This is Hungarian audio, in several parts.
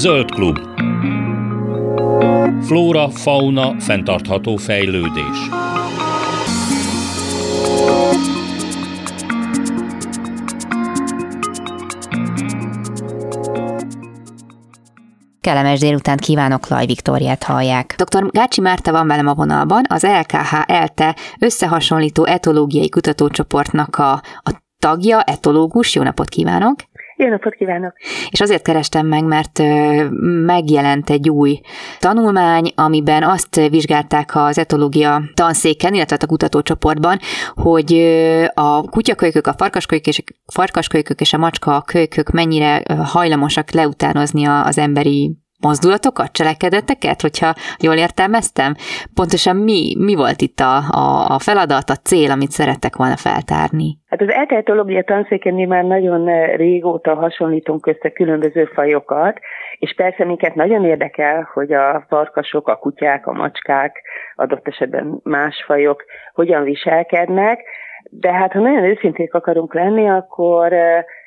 Zöld klub. Flóra, fauna, fenntartható fejlődés. Kellemes délután kívánok, Laj Viktóriát hallják. Dr. Gácsi Márta van velem a vonalban, az LKH ELTE összehasonlító etológiai kutatócsoportnak a, a tagja, etológus. Jó napot kívánok! Jó napot kívánok! És azért kerestem meg, mert megjelent egy új tanulmány, amiben azt vizsgálták az etológia tanszéken, illetve a kutatócsoportban, hogy a kutyakölykök, a farkaskölykök és, a macska kölykök mennyire hajlamosak leutánozni az emberi mozdulatokat, cselekedeteket, hogyha jól értelmeztem? Pontosan mi, mi volt itt a, a, a feladat, a cél, amit szerettek volna feltárni? Hát az eltehetológia tanszéken mi már nagyon régóta hasonlítunk össze különböző fajokat, és persze minket nagyon érdekel, hogy a farkasok, a kutyák, a macskák, adott esetben más fajok hogyan viselkednek, de hát ha nagyon őszinték akarunk lenni, akkor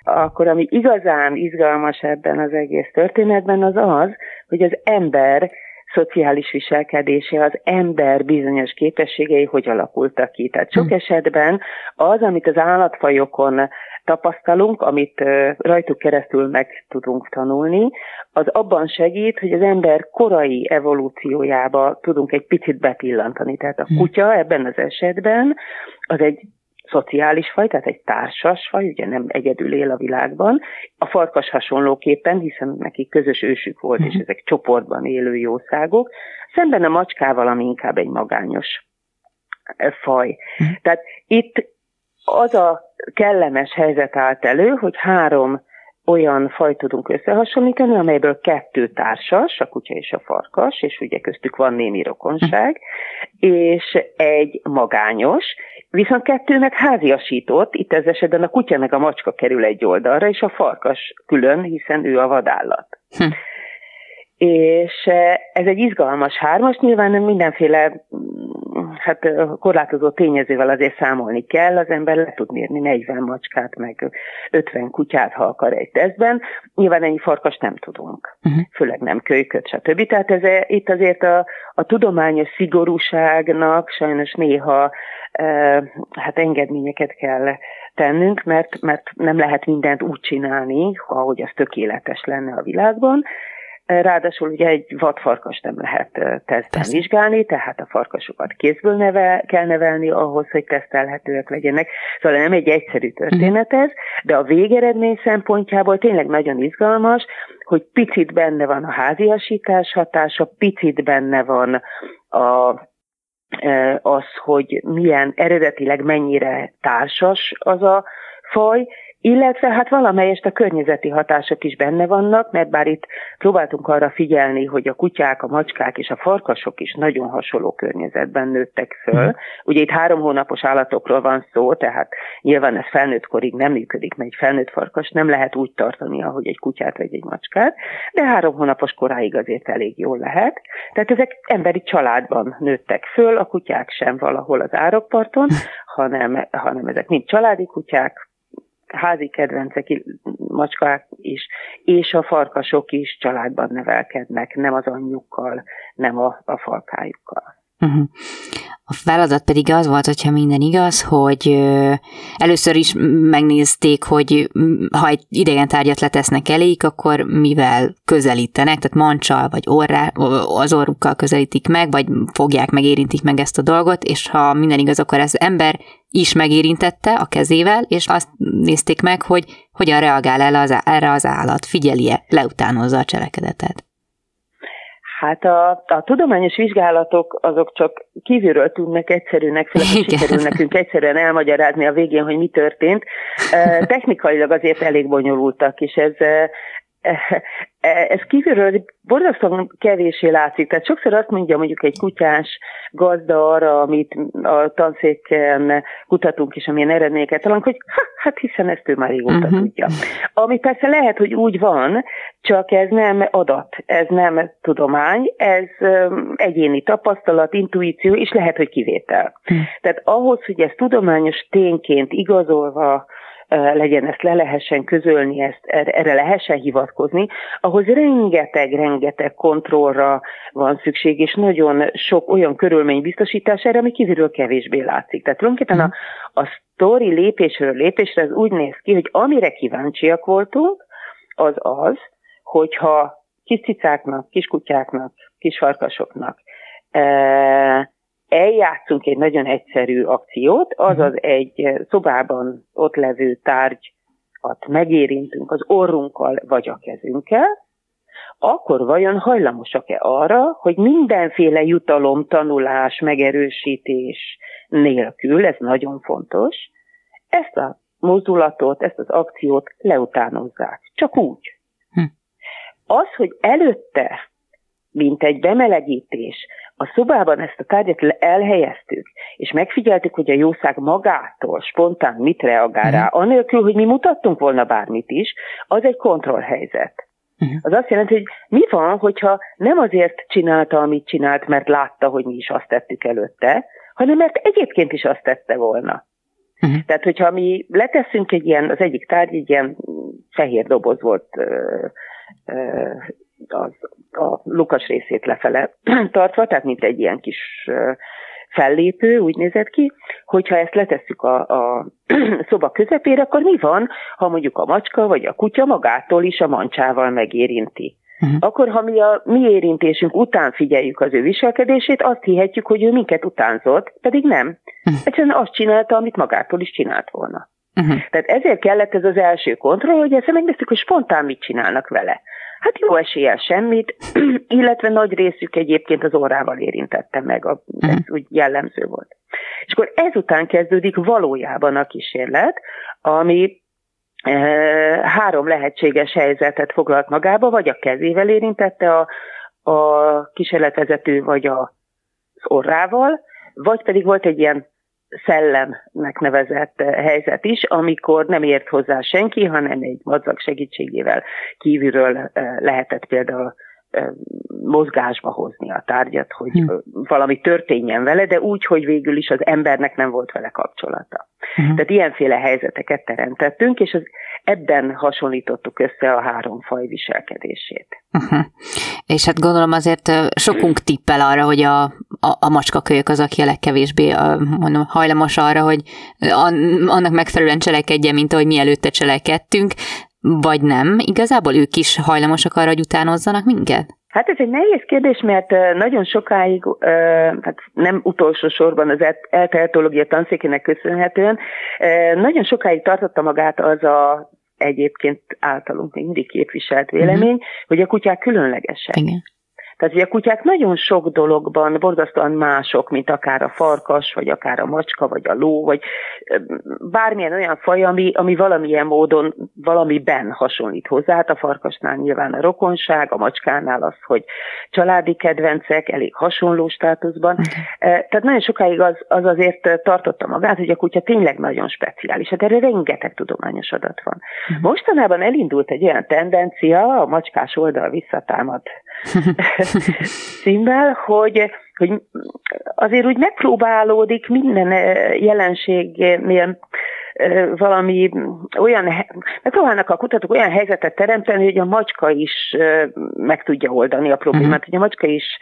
akkor ami igazán izgalmas ebben az egész történetben az az, hogy az ember szociális viselkedése, az ember bizonyos képességei hogy alakultak ki. Tehát sok hm. esetben az, amit az állatfajokon tapasztalunk, amit rajtuk keresztül meg tudunk tanulni, az abban segít, hogy az ember korai evolúciójába tudunk egy picit bepillantani. Tehát a hm. kutya ebben az esetben az egy szociális faj, tehát egy társas faj, ugye nem egyedül él a világban. A farkas hasonlóképpen, hiszen neki közös ősük volt, és mhm. ezek csoportban élő jószágok, szemben a macskával, ami inkább egy magányos eh, faj. Uh-huh. Tehát itt az a kellemes helyzet állt elő, hogy három olyan faj tudunk összehasonlítani, amelyből kettő társas, a kutya és a farkas, és ugye köztük van némi rokonság, és egy magányos, viszont kettő meg háziasított, itt ez esetben a kutya meg a macska kerül egy oldalra, és a farkas külön, hiszen ő a vadállat. Hm. És ez egy izgalmas hármas, nyilván mindenféle hát korlátozó tényezővel azért számolni kell, az ember le tud mérni 40 macskát, meg 50 kutyát, ha akar egy tesztben. Nyilván ennyi farkas nem tudunk, uh-huh. főleg nem kölyköt, stb. Tehát ez, itt azért a, a tudományos szigorúságnak sajnos néha e, hát engedményeket kell tennünk, mert, mert nem lehet mindent úgy csinálni, ahogy az tökéletes lenne a világban, Ráadásul ugye egy vadfarkas nem lehet tesztben vizsgálni, tehát a farkasokat kézből neve, kell nevelni ahhoz, hogy tesztelhetőek legyenek. Szóval nem egy egyszerű történet ez, de a végeredmény szempontjából tényleg nagyon izgalmas, hogy picit benne van a háziasítás hatása, picit benne van a az, hogy milyen eredetileg mennyire társas az a faj, illetve hát valamelyest a környezeti hatások is benne vannak, mert bár itt próbáltunk arra figyelni, hogy a kutyák, a macskák és a farkasok is nagyon hasonló környezetben nőttek föl. Mhm. Ugye itt három hónapos állatokról van szó, tehát nyilván ez felnőtt korig nem működik, mert egy felnőtt farkas nem lehet úgy tartani, ahogy egy kutyát vagy egy macskát, de három hónapos koráig azért elég jól lehet. Tehát ezek emberi családban nőttek föl, a kutyák sem valahol az árokparton, hanem, hanem ezek mind családi kutyák, házi kedvencek, macskák is, és a farkasok is családban nevelkednek, nem az anyjukkal, nem a, a falkájukkal. Uh-huh. A feladat pedig az volt, hogyha minden igaz, hogy először is megnézték, hogy ha egy idegen tárgyat letesznek eléjük, akkor mivel közelítenek, tehát mancsal vagy orrá, az orrukkal közelítik meg, vagy fogják meg, érintik meg ezt a dolgot, és ha minden igaz, akkor ez ember is megérintette a kezével, és azt nézték meg, hogy hogyan reagál el az, erre az állat, figyelje, leutánozza a cselekedetet. Hát a, a tudományos vizsgálatok azok csak kívülről tudnak egyszerűnek, főleg sikerül nekünk egyszerűen elmagyarázni a végén, hogy mi történt. Technikailag azért elég bonyolultak, és ez, ez kívülről borzasztóan kevésé látszik. Tehát sokszor azt mondja mondjuk egy kutyás gazda arra, amit a tanszéken kutatunk és amilyen eredményeket találunk, hogy ha, hát hiszen ezt ő már régóta uh-huh. tudja. Ami persze lehet, hogy úgy van, csak ez nem adat, ez nem tudomány, ez egyéni tapasztalat, intuíció, és lehet, hogy kivétel. Uh-huh. Tehát ahhoz, hogy ezt tudományos tényként igazolva legyen, ezt le lehessen közölni, ezt erre lehessen hivatkozni, ahhoz rengeteg-rengeteg kontrollra van szükség, és nagyon sok olyan körülmény biztosítására, ami kívülről kevésbé látszik. Tehát tulajdonképpen a, a sztori lépésről lépésre az úgy néz ki, hogy amire kíváncsiak voltunk, az az, hogyha kis cicáknak, kiskutyáknak, kisfarkasoknak eljátszunk egy nagyon egyszerű akciót, azaz mhm. egy szobában ott levő tárgyat megérintünk az orrunkkal vagy a kezünkkel, akkor vajon hajlamosak-e arra, hogy mindenféle jutalom, tanulás, megerősítés nélkül, ez nagyon fontos, ezt a mozdulatot, ezt az akciót leutánozzák. Csak úgy. Hm. Az, hogy előtte, mint egy bemelegítés, a szobában ezt a tárgyat elhelyeztük, és megfigyeltük, hogy a jószág magától spontán mit reagál rá, mhm. anélkül, hogy mi mutattunk volna bármit is, az egy kontrollhelyzet. Uh-huh. Az azt jelenti, hogy mi van, hogyha nem azért csinálta, amit csinált, mert látta, hogy mi is azt tettük előtte, hanem mert egyébként is azt tette volna. Uh-huh. Tehát, hogyha mi leteszünk egy ilyen, az egyik tárgy egy ilyen fehér doboz volt ö, ö, az, a lukas részét lefele tartva, tehát mint egy ilyen kis fellépő, úgy nézett ki, hogyha ezt letesszük a, a szoba közepére, akkor mi van, ha mondjuk a macska vagy a kutya magától is a mancsával megérinti. Uh-huh. Akkor, ha mi a mi érintésünk után figyeljük az ő viselkedését, azt hihetjük, hogy ő minket utánzott, pedig nem. Uh-huh. Egyszerűen azt csinálta, amit magától is csinált volna. Uh-huh. Tehát ezért kellett ez az első kontroll, hogy ezt megnéztük, hogy spontán mit csinálnak vele. Hát jó eséllyel semmit, illetve nagy részük egyébként az orrával érintette meg, a, ez uh-huh. úgy jellemző volt. És akkor ezután kezdődik valójában a kísérlet, ami e, három lehetséges helyzetet foglalt magába, vagy a kezével érintette a, a kísérletvezető, vagy a, az orrával, vagy pedig volt egy ilyen szellemnek nevezett eh, helyzet is, amikor nem ért hozzá senki, hanem egy madzag segítségével kívülről eh, lehetett például mozgásba hozni a tárgyat, hogy hmm. valami történjen vele, de úgy, hogy végül is az embernek nem volt vele kapcsolata. Hmm. Tehát ilyenféle helyzeteket teremtettünk, és az, ebben hasonlítottuk össze a három faj viselkedését. Uh-huh. És hát gondolom azért sokunk tippel arra, hogy a, a, a macskakölyök az, aki a legkevésbé a, mondom, hajlamos arra, hogy annak megfelelően cselekedje, mint ahogy mi előtte cselekedtünk, vagy nem? Igazából ők is hajlamosak arra, hogy utánozzanak minket? Hát ez egy nehéz kérdés, mert nagyon sokáig, hát nem utolsó sorban az eltehetológia tanszékének köszönhetően, nagyon sokáig tartotta magát az a egyébként általunk mindig képviselt vélemény, uh-huh. hogy a kutyák különlegesek. Igen. Tehát ugye a kutyák nagyon sok dologban borzasztóan mások, mint akár a farkas, vagy akár a macska, vagy a ló, vagy bármilyen olyan faj, ami, ami valamilyen módon valamiben hasonlít hozzá. Hát a farkasnál nyilván a rokonság, a macskánál az, hogy családi kedvencek, elég hasonló státuszban. Tehát nagyon sokáig az, az azért tartotta magát, hogy a kutya tényleg nagyon speciális. Hát erre rengeteg tudományos adat van. Mostanában elindult egy olyan tendencia, a macskás oldal visszatámad címmel, hogy, hogy azért úgy megpróbálódik minden eh, jelenségnél valami olyan, megpróbálnak a kutatók olyan helyzetet teremteni, hogy a macska is meg tudja oldani a problémát, uh-huh. hogy a macska is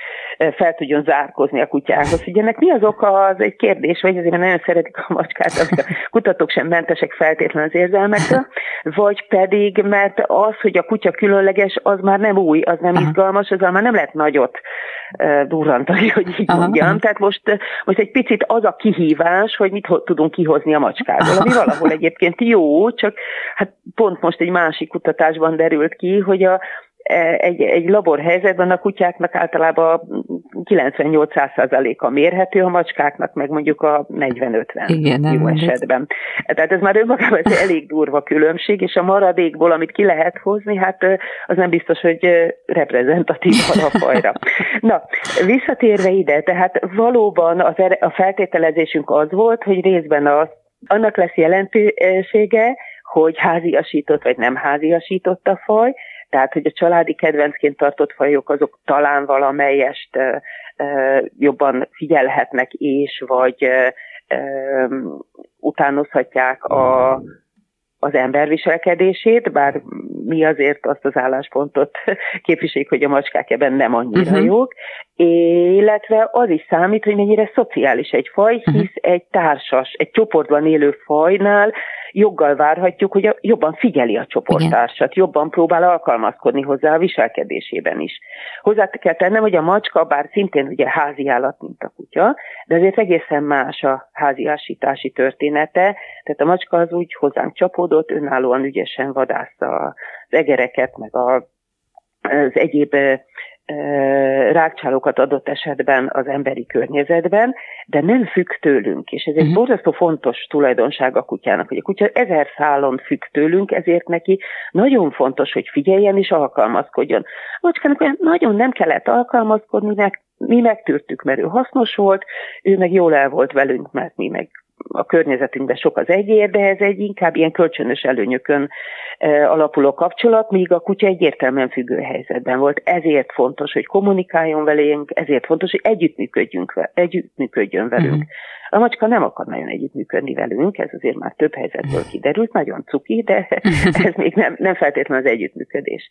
fel tudjon zárkozni a kutyához. Ugye ennek mi az oka, az egy kérdés, vagy azért nagyon szeretik a macskát, a kutatók sem mentesek feltétlenül az érzelmekre, vagy pedig, mert az, hogy a kutya különleges, az már nem új, az nem uh-huh. izgalmas, azzal már nem lehet nagyot durrantani, hogy így uh-huh. mondjam. Tehát most, most egy picit az a kihívás, hogy mit tudunk kihozni a macskából, ami valahol egyébként jó, csak hát pont most egy másik kutatásban derült ki, hogy a, e, egy, egy labor helyzetben a kutyáknak általában 98%-a mérhető, a macskáknak meg mondjuk a 40-50 jó esetben. Tehát ez már önmagában egy elég durva különbség, és a maradékból, amit ki lehet hozni, hát az nem biztos, hogy reprezentatív a fajra. Na, visszatérve ide, tehát valóban az, a feltételezésünk az volt, hogy részben az annak lesz jelentősége, hogy háziasított vagy nem háziasított a faj, tehát, hogy a családi kedvencként tartott fajok azok talán valamelyest jobban figyelhetnek és, vagy utánozhatják a, az ember viselkedését, bár mi azért azt az álláspontot képviseljük, hogy a macskák ebben nem annyira uh-huh. jók, illetve az is számít, hogy mennyire szociális egy faj, hisz uh-huh. egy társas, egy csoportban élő fajnál joggal várhatjuk, hogy a, jobban figyeli a csoporttársat, Igen. jobban próbál alkalmazkodni hozzá a viselkedésében is. Hozzá kell tennem, hogy a macska, bár szintén ugye házi állat, mint a kutya, de azért egészen más a háziásítási története, tehát a macska az úgy hozzánk csapódott, önállóan ügyesen vadászta az egereket, meg a, az egyéb rákcsálókat adott esetben az emberi környezetben, de nem függ tőlünk, és ez egy uh-huh. borzasztó fontos tulajdonság a kutyának, hogy a kutya ezer szálon függ tőlünk, ezért neki nagyon fontos, hogy figyeljen és alkalmazkodjon. A macskának nagyon nem kellett alkalmazkodni, meg mi megtűrtük, mert ő hasznos volt, ő meg jól el volt velünk, mert mi meg a környezetünkben sok az egyér, de ez egy inkább ilyen kölcsönös előnyökön e, alapuló kapcsolat, míg a kutya egyértelműen függő helyzetben volt. Ezért fontos, hogy kommunikáljon velünk, ezért fontos, hogy együttműködjünk, együttműködjön velünk. Mm. A macska nem akar nagyon együttműködni velünk, ez azért már több helyzetből kiderült, nagyon cuki, de ez még nem, nem feltétlenül az együttműködés.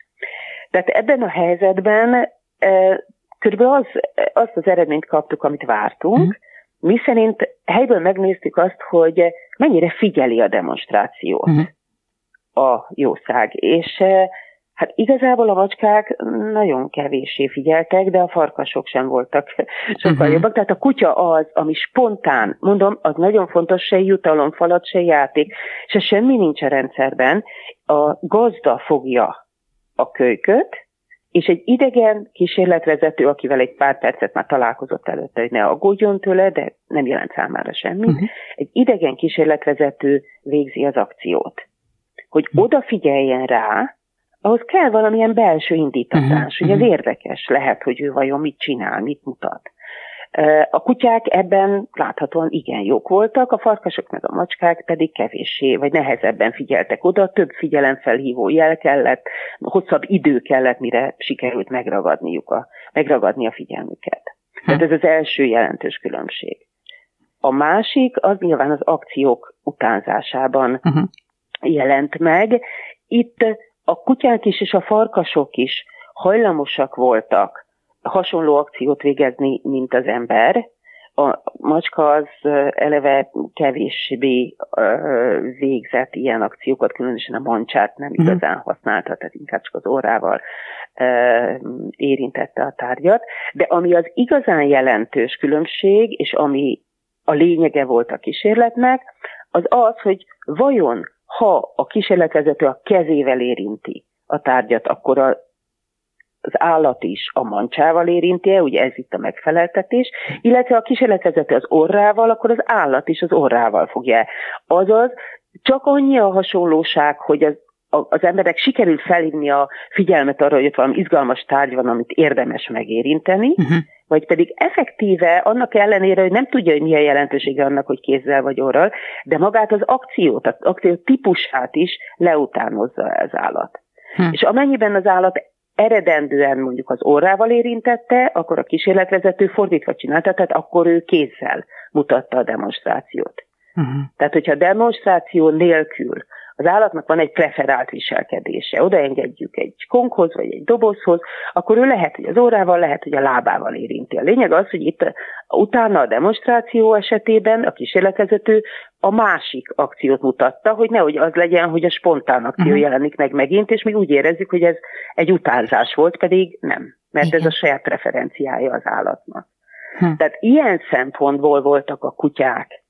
Tehát ebben a helyzetben e, körülbelül az, azt az eredményt kaptuk, amit vártunk, mm mi szerint helyből megnéztük azt, hogy mennyire figyeli a demonstrációt uh-huh. a jószág, és eh, hát igazából a macskák nagyon kevéssé figyeltek, de a farkasok sem voltak sokkal uh-huh. jobbak. Tehát a kutya az, ami spontán, mondom, az nagyon fontos, se jutalomfalat, se játék, se semmi nincs a rendszerben. A gazda fogja a kölyköt, és egy idegen kísérletvezető, akivel egy pár percet már találkozott előtte, hogy ne aggódjon tőle, de nem jelent számára semmit, uh-huh. egy idegen kísérletvezető végzi az akciót. Hogy uh-huh. odafigyeljen rá, ahhoz kell valamilyen belső indítatás, uh-huh. hogy ez érdekes, lehet, hogy ő vajon mit csinál, mit mutat. A kutyák ebben láthatóan igen jók voltak, a farkasok meg a macskák pedig kevéssé, vagy nehezebben figyeltek oda, több figyelemfelhívó jel kellett, hosszabb idő kellett, mire sikerült megragadniuk a, megragadni a figyelmüket. Hm. Tehát ez az első jelentős különbség. A másik az nyilván az akciók utánzásában uh-huh. jelent meg. Itt a kutyák is és a farkasok is hajlamosak voltak hasonló akciót végezni, mint az ember. A macska az eleve kevésbé végzett ilyen akciókat, különösen a mancsát nem mhm. igazán használta, tehát inkább csak az orrával érintette a tárgyat. De ami az igazán jelentős különbség, és ami a lényege volt a kísérletnek, az az, hogy vajon ha a kísérletvezető a kezével érinti a tárgyat, akkor a az állat is a mancsával érinti ugye ez itt a megfeleltetés, illetve a kísérletvezető az orrával, akkor az állat is az orrával fogja. Azaz, csak annyi a hasonlóság, hogy az, az emberek sikerül felhívni a figyelmet arra, hogy ott valami izgalmas tárgy van, amit érdemes megérinteni, uh-huh. vagy pedig effektíve annak ellenére, hogy nem tudja, hogy milyen jelentősége annak, hogy kézzel vagy orral, de magát az akciót, az akció típusát is leutánozza az állat. Hm. És amennyiben az állat eredendően mondjuk az orrával érintette, akkor a kísérletvezető fordítva csinálta, tehát akkor ő kézzel mutatta a demonstrációt. Uh-huh. Tehát, hogyha demonstráció nélkül az állatnak van egy preferált viselkedése, odaengedjük egy konkhoz vagy egy dobozhoz, akkor ő lehet, hogy az órával, lehet, hogy a lábával érinti. A lényeg az, hogy itt utána a demonstráció esetében a kísérletvezető a másik akciót mutatta, hogy nehogy az legyen, hogy a spontán akció uh-huh. jelenik meg megint, és mi úgy érezzük, hogy ez egy utánzás volt, pedig nem, mert Igen. ez a saját preferenciája az állatnak. Hm. Tehát ilyen szempontból voltak a kutyák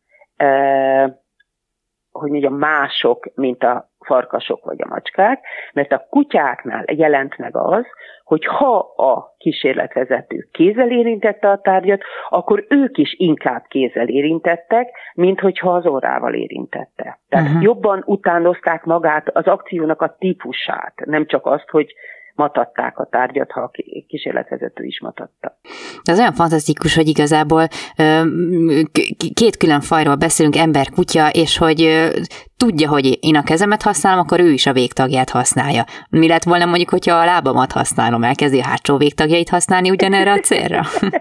hogy mondjam, mások, mint a farkasok vagy a macskák, mert a kutyáknál jelent meg az, hogy ha a kísérletvezető kézzel érintette a tárgyat, akkor ők is inkább kézzel érintettek, mint hogyha az orrával érintette. Tehát uh-huh. jobban utánozták magát az akciónak a típusát, nem csak azt, hogy matatták a tárgyat, ha a kísérletvezető is matatta. Ez olyan fantasztikus, hogy igazából két külön fajról beszélünk, ember, kutya, és hogy tudja, hogy én a kezemet használom, akkor ő is a végtagját használja. Mi lett volna mondjuk, hogyha a lábamat használom, elkezdi a hátsó végtagjait használni ugyanerre a célra?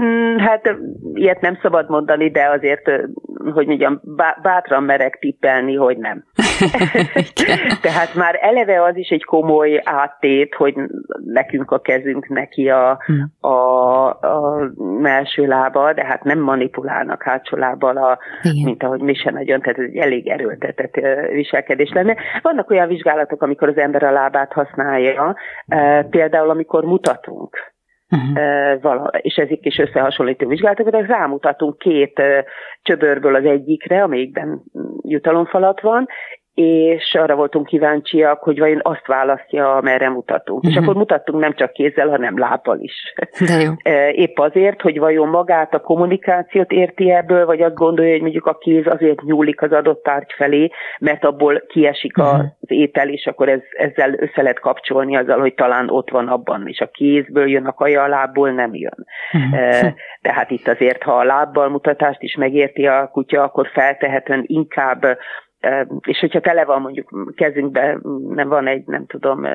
Mm, hát ilyet nem szabad mondani, de azért, hogy mondjam, bátran merek tippelni, hogy nem. Tehát már eleve az is egy komoly áttét, hogy nekünk a kezünk neki a, hmm. a, a melső lába, de hát nem manipulálnak hátsó lábbal, a, mint ahogy mi se nagyon, tehát ez egy elég erőltetett viselkedés lenne. Vannak olyan vizsgálatok, amikor az ember a lábát használja, például amikor mutatunk, Uh-huh. Vala, és ezek is összehasonlító vizsgálatok, de rámutatunk két csöbörből az egyikre, amelyikben jutalomfalat van, és arra voltunk kíváncsiak, hogy vajon azt választja, amerre mutatunk. Uh-huh. És mhm. akkor mutattunk nem csak kézzel, hanem lábbal is. De jó. Épp azért, hogy vajon magát a kommunikációt érti ebből, vagy azt gondolja, hogy mondjuk a kéz azért nyúlik az adott tárgy felé, mert abból kiesik uh-huh. az étel, és akkor ez, ezzel össze lehet kapcsolni azzal, hogy talán ott van abban, és a kézből jön a kaja, a lábból nem jön. Uh-huh. Tehát itt azért, ha a lábbal mutatást is megérti a kutya, akkor feltehetően inkább és hogyha tele van mondjuk kezünkben, nem van egy, nem tudom,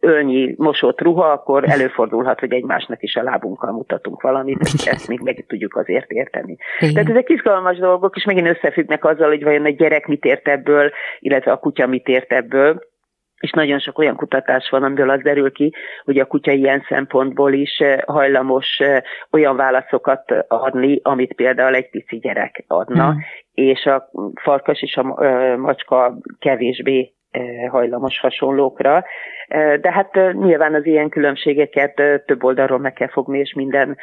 ölnyi mosott ruha, akkor előfordulhat, hogy egymásnak is a lábunkkal mutatunk valamit, és ezt még meg tudjuk azért érteni. Igen. Tehát ezek izgalmas dolgok, és megint összefüggnek azzal, hogy vajon a gyerek mit ért ebből, illetve a kutya mit ért ebből és nagyon sok olyan kutatás van, amiből az derül ki, hogy a kutya ilyen szempontból is hajlamos olyan válaszokat adni, amit például egy pici gyerek adna, mm. És a farkas és a macska kevésbé hajlamos hasonlókra. De hát nyilván az ilyen különbségeket több oldalról meg kell fogni, és minden,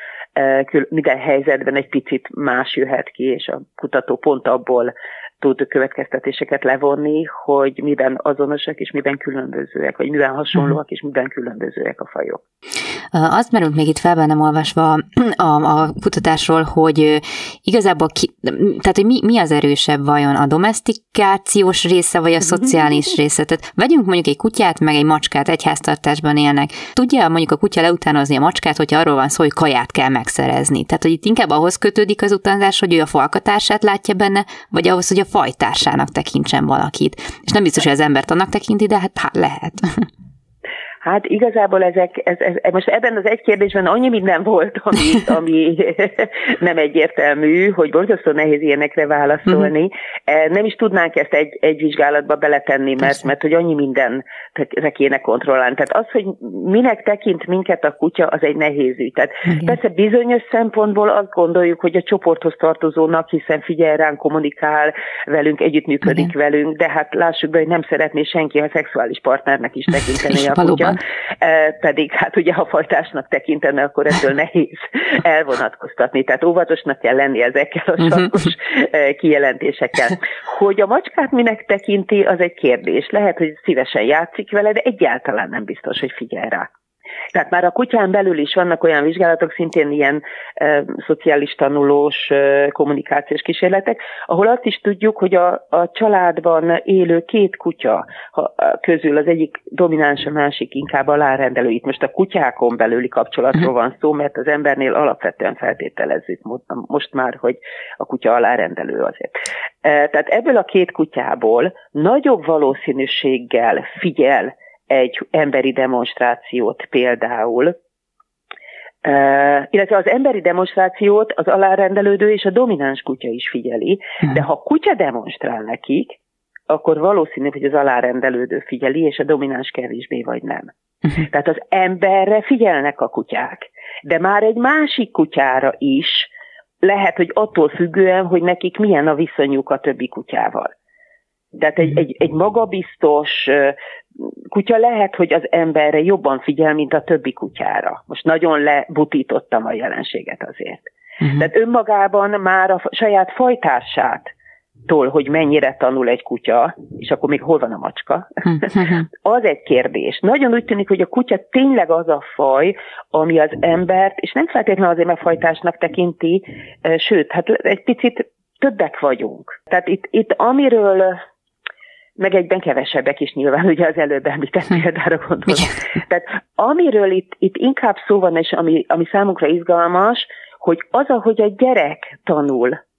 minden helyzetben egy picit más jöhet ki, és a kutató pont abból tud következtetéseket levonni, hogy miben azonosak és miben különbözőek, vagy miben hasonlóak és miben különbözőek a fajok. Azt merült még itt fel bennem olvasva a, a kutatásról, hogy igazából ki, tehát hogy mi, mi az erősebb vajon, a domestikációs része, vagy a szociális része? Tehát vegyünk mondjuk egy kutyát, meg egy macskát, egy háztartásban élnek. Tudja mondjuk a kutya leutánozni a macskát, hogyha arról van szó, hogy kaját kell megszerezni. Tehát, hogy itt inkább ahhoz kötődik az utánzás, hogy ő a falkatársát látja benne, vagy ahhoz, hogy a fajtársának tekintsen valakit. És nem biztos, hogy az embert annak tekinti, de hát, hát lehet. Hát igazából ezek, ez, ez, most ebben az egy kérdésben annyi minden volt, ami, ami nem egyértelmű, hogy borzasztó nehéz ilyenekre válaszolni. Uh-huh. Nem is tudnánk ezt egy, egy vizsgálatba beletenni, mert, mert hogy annyi minden kéne kontrollálni. Tehát az, hogy minek tekint minket a kutya, az egy nehéz ügy. Tehát uh-huh. persze bizonyos szempontból azt gondoljuk, hogy a csoporthoz tartozónak, hiszen figyel ránk, kommunikál velünk, együttműködik uh-huh. velünk, de hát lássuk be, hogy nem szeretné senki a szexuális partnernek is tekinteni a kutya van, e, pedig hát ugye ha fajtásnak tekintene, akkor ettől nehéz elvonatkoztatni, tehát óvatosnak kell lenni ezekkel a mhm. sarkos e, kijelentésekkel. Hogy a macskát minek tekinti, az egy kérdés. Lehet, hogy szívesen játszik vele, de egyáltalán nem biztos, hogy figyel rá. Tehát már a kutyán belül is vannak olyan vizsgálatok, szintén ilyen e, szociális tanulós e, kommunikációs kísérletek, ahol azt is tudjuk, hogy a, a családban élő két kutya ha, közül az egyik domináns, a másik inkább alárendelő. Itt most a kutyákon belüli kapcsolatról van szó, mert az embernél alapvetően feltételezzük most már, hogy a kutya alárendelő azért. E, tehát ebből a két kutyából nagyobb valószínűséggel figyel egy emberi demonstrációt például, Uh, illetve az emberi demonstrációt az alárendelődő és a domináns kutya is figyeli, uh-huh. de ha kutya demonstrál nekik, akkor valószínű, hogy az alárendelődő figyeli, és a domináns kevésbé vagy nem. Uh-huh. Tehát az emberre figyelnek a kutyák, de már egy másik kutyára is lehet, hogy attól függően, hogy nekik milyen a viszonyuk a többi kutyával. Tehát egy, egy, egy magabiztos kutya lehet, hogy az emberre jobban figyel, mint a többi kutyára. Most nagyon lebutítottam a jelenséget azért. Uh-huh. Tehát önmagában már a saját fajtársát tól, hogy mennyire tanul egy kutya, és akkor még hol van a macska, uh-huh. az egy kérdés. Nagyon úgy tűnik, hogy a kutya tényleg az a faj, ami az embert, és nem feltétlenül azért, mert fajtásnak tekinti, sőt, hát egy picit többek vagyunk. Tehát itt, itt amiről meg egyben kevesebbek is nyilván, ugye az előbb említett hm. példára gondolom. Tehát amiről itt, itt inkább szó van, és ami, ami számunkra izgalmas, hogy az, ahogy a gyerek tanul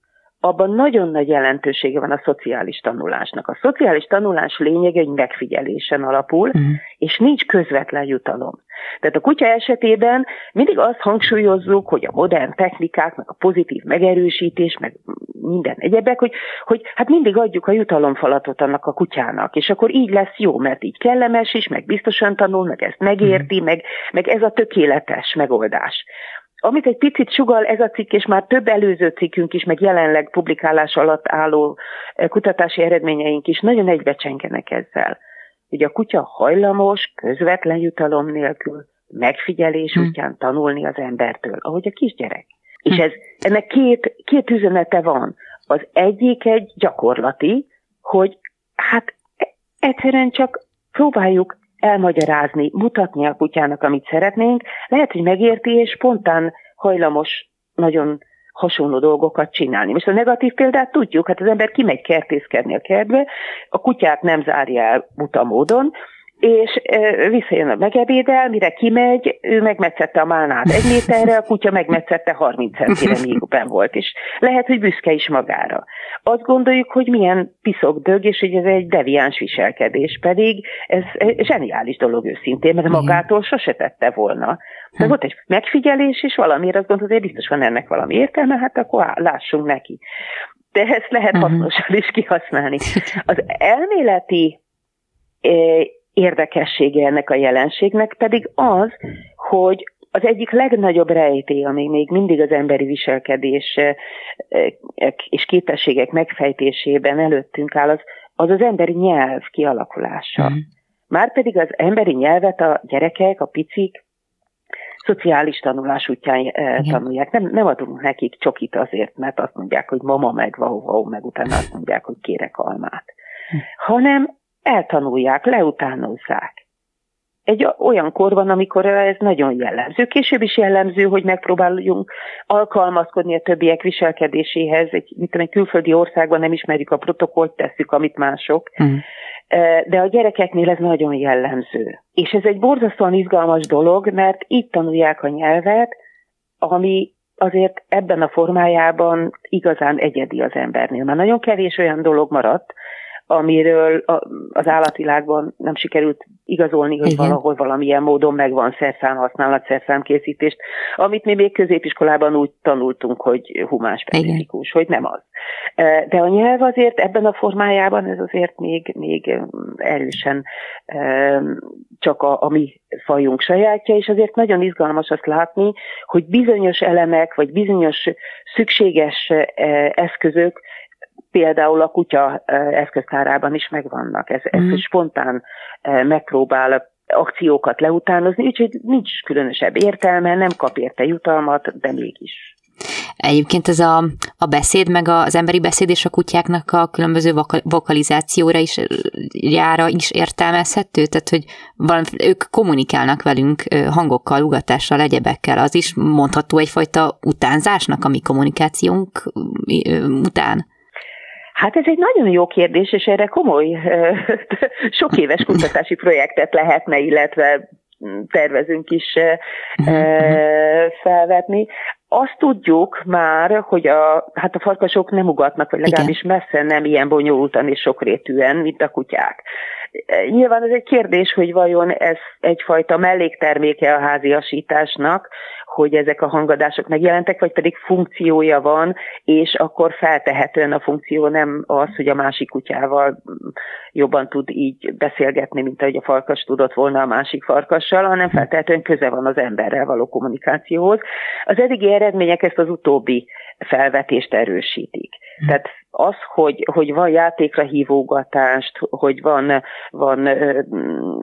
abban nagyon nagy jelentősége van a szociális tanulásnak. A szociális tanulás lényege egy megfigyelésen alapul, uh-huh. és nincs közvetlen jutalom. Tehát a kutya esetében mindig azt hangsúlyozzuk, hogy a modern technikák, meg a pozitív megerősítés, meg minden egyebek, hogy, hogy hát mindig adjuk a jutalomfalatot annak a kutyának, és akkor így lesz jó, mert így kellemes is, meg biztosan tanul, meg ezt megérti, uh-huh. meg, meg ez a tökéletes megoldás. Amit egy picit sugal ez a cikk, és már több előző cikkünk is, meg jelenleg publikálás alatt álló eh, kutatási eredményeink is nagyon egybecsengenek ezzel. Ugye a kutya hajlamos, közvetlen jutalom nélkül, megfigyelés hmm. útján tanulni az embertől, ahogy a kisgyerek. Hmm. És ez, ennek két, két üzenete van. Az egyik egy gyakorlati, hogy hát e- egyszerűen csak próbáljuk elmagyarázni, mutatni a kutyának, amit szeretnénk, lehet, hogy megérti, és spontán hajlamos nagyon hasonló dolgokat csinálni. Most a negatív példát tudjuk, hát az ember kimegy kertészkedni a kertbe, a kutyát nem zárja el buta módon, és visszajön a megebédel, mire kimegy, ő megmetszette a málnát egy méterre, a kutya megmetszette 30 centire, míg ben volt, és lehet, hogy büszke is magára. Azt gondoljuk, hogy milyen piszok dög, és hogy ez egy deviáns viselkedés, pedig ez zseniális dolog őszintén, mert magától sose tette volna. De hm. volt egy megfigyelés, és valamiért azt gondolod, hogy biztos van ennek valami értelme, hát akkor lássunk neki. De ezt lehet hm. hasznosan is kihasználni. Az elméleti érdekessége ennek a jelenségnek pedig az, hogy az egyik legnagyobb rejtély, ami még mindig az emberi viselkedés eh, eh, és képességek megfejtésében előttünk áll, az az, az emberi nyelv kialakulása. Mm. Márpedig az emberi nyelvet a gyerekek, a picik szociális tanulás útján eh, Igen. tanulják. Nem, nem adunk nekik csokit azért, mert azt mondják, hogy mama meg vau, meg utána azt mondják, hogy kérek almát. Hm. Hanem eltanulják, leutánozzák. Egy olyan kor van, amikor ez nagyon jellemző. Később is jellemző, hogy megpróbáljunk alkalmazkodni a többiek viselkedéséhez. Egy, mint egy külföldi országban nem ismerjük a protokollt, tesszük, amit mások. Mm. De a gyerekeknél ez nagyon jellemző. És ez egy borzasztóan izgalmas dolog, mert itt tanulják a nyelvet, ami azért ebben a formájában igazán egyedi az embernél. Már nagyon kevés olyan dolog maradt, amiről az állatvilágban nem sikerült igazolni, hogy Igen. valahol valamilyen módon megvan szerszámhasználat, szerszámkészítést, amit mi még középiskolában úgy tanultunk, hogy humán specifikus, hogy nem az. E, de a nyelv azért ebben a formájában ez azért még, még erősen csak a, a mi fajunk sajátja, és azért nagyon izgalmas azt látni, hogy bizonyos elemek, vagy bizonyos szükséges e, eszközök például a kutya eszköztárában is megvannak. Ez, mm. spontán megpróbál akciókat leutánozni, úgyhogy nincs különösebb értelme, nem kap érte jutalmat, de mégis. Egyébként ez a, a beszéd, meg az emberi beszéd és a kutyáknak a különböző vokalizációra is jára is értelmezhető, tehát hogy valami, ők kommunikálnak velünk hangokkal, ugatással, egyebekkel, az is mondható egyfajta utánzásnak a mi kommunikációnk után. Hát ez egy nagyon jó kérdés, és erre komoly, sok éves kutatási projektet lehetne, illetve tervezünk is felvetni. Azt tudjuk már, hogy a, hát a farkasok nem ugatnak, vagy legalábbis messze nem ilyen bonyolultan és sokrétűen, mint a kutyák. Nyilván ez egy kérdés, hogy vajon ez egyfajta mellékterméke a háziasításnak, hogy ezek a hangadások megjelentek, vagy pedig funkciója van, és akkor feltehetően a funkció nem az, hogy a másik kutyával jobban tud így beszélgetni, mint ahogy a farkas tudott volna a másik farkassal, hanem feltehetően köze van az emberrel való kommunikációhoz. Az eddigi eredmények ezt az utóbbi felvetést erősítik. Tehát az, hogy, hogy van játékra hívogatást, hogy van, van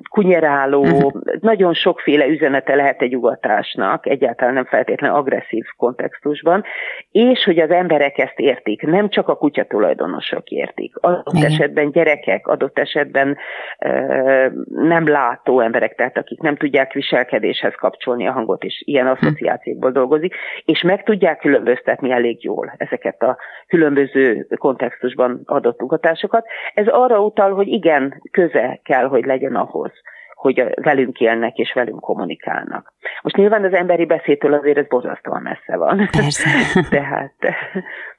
kunyeráló, uh-huh. nagyon sokféle üzenete lehet egy ugatásnak, egyáltalán nem feltétlenül agresszív kontextusban, és hogy az emberek ezt értik, nem csak a kutya tulajdonosok értik. Adott Igen. esetben gyerekek, adott esetben uh, nem látó emberek, tehát akik nem tudják viselkedéshez kapcsolni a hangot, és ilyen hm. asszociációkból dolgozik, és meg tudják különböztetni elég jól ezeket a különböző kontextusban adott ugatásokat. Ez arra utal, hogy igen, köze kell, hogy legyen ahhoz, hogy velünk élnek és velünk kommunikálnak. Most nyilván az emberi beszédtől azért ez borzasztóan messze van. Persze. Tehát,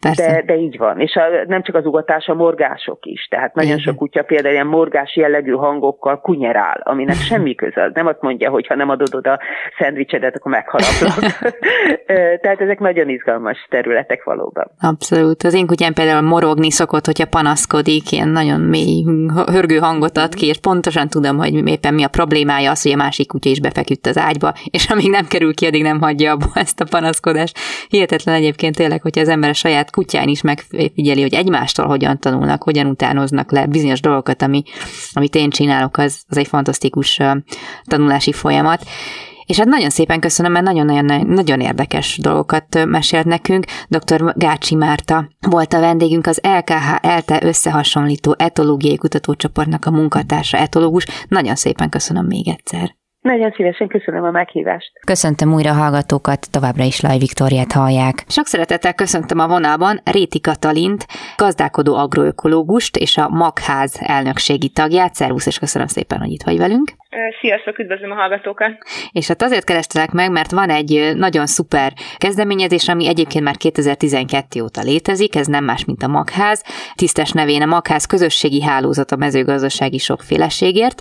Persze. De, de így van. És a, nem csak az ugatás, a morgások is. Tehát nagyon Igen. sok kutya például ilyen morgás jellegű hangokkal kunyerál, aminek semmi köze. Nem azt mondja, hogy ha nem adod oda szendvicsedet, akkor megharaplak. Tehát ezek nagyon izgalmas területek valóban. Abszolút. Az én kutyám például morogni szokott, hogyha panaszkodik, ilyen nagyon mély hörgő hangot ad ki, és pontosan tudom, hogy éppen mi a problémája az, hogy a másik kutya is befeküdt az ágyba, és amíg nem kerül ki, addig nem hagyja abba ezt a panaszkodást. Hihetetlen egyébként tényleg, hogyha az ember a saját kutyán is megfigyeli, hogy egymástól hogyan tanulnak, hogyan utánoznak le bizonyos dolgokat, ami, amit én csinálok, az, az egy fantasztikus tanulási folyamat. És hát nagyon szépen köszönöm, mert nagyon-nagyon nagyon érdekes dolgokat mesélt nekünk. Dr. Gácsi Márta volt a vendégünk, az LKH ELTE összehasonlító etológiai kutatócsoportnak a munkatársa etológus. Nagyon szépen köszönöm még egyszer. Nagyon szívesen köszönöm a meghívást. Köszöntöm újra a hallgatókat, továbbra is Laj Viktoriát hallják. Sok szeretettel köszöntöm a vonalban Réti Katalint, gazdálkodó agroökológust és a Magház elnökségi tagját. Szervusz, és köszönöm szépen, hogy itt vagy velünk. Sziasztok, üdvözlöm a hallgatókat! És hát azért kerestelek meg, mert van egy nagyon szuper kezdeményezés, ami egyébként már 2012 óta létezik, ez nem más, mint a Magház. Tisztes nevén a Magház közösségi hálózat a mezőgazdasági sokféleségért,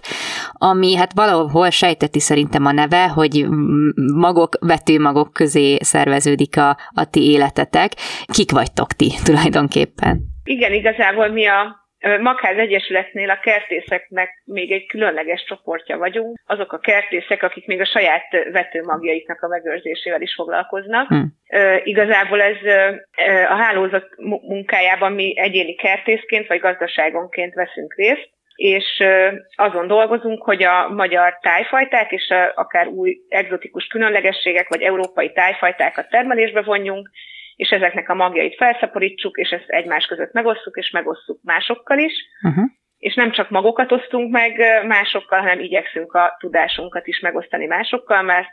ami hát valahol sejteti szerintem a neve, hogy magok, vetőmagok közé szerveződik a, a ti életetek. Kik vagytok ti tulajdonképpen? Igen, igazából mi a Magház Egyesületnél a kertészeknek még egy különleges csoportja vagyunk. Azok a kertészek, akik még a saját vetőmagjaiknak a megőrzésével is foglalkoznak. Hmm. igazából ez a hálózat munkájában mi egyéni kertészként vagy gazdaságonként veszünk részt és azon dolgozunk, hogy a magyar tájfajták és akár új egzotikus különlegességek vagy európai tájfajtákat termelésbe vonjunk, és ezeknek a magjait felszaporítsuk, és ezt egymás között megosszuk, és megosszuk másokkal is. Uh-huh. És nem csak magokat osztunk meg másokkal, hanem igyekszünk a tudásunkat is megosztani másokkal, mert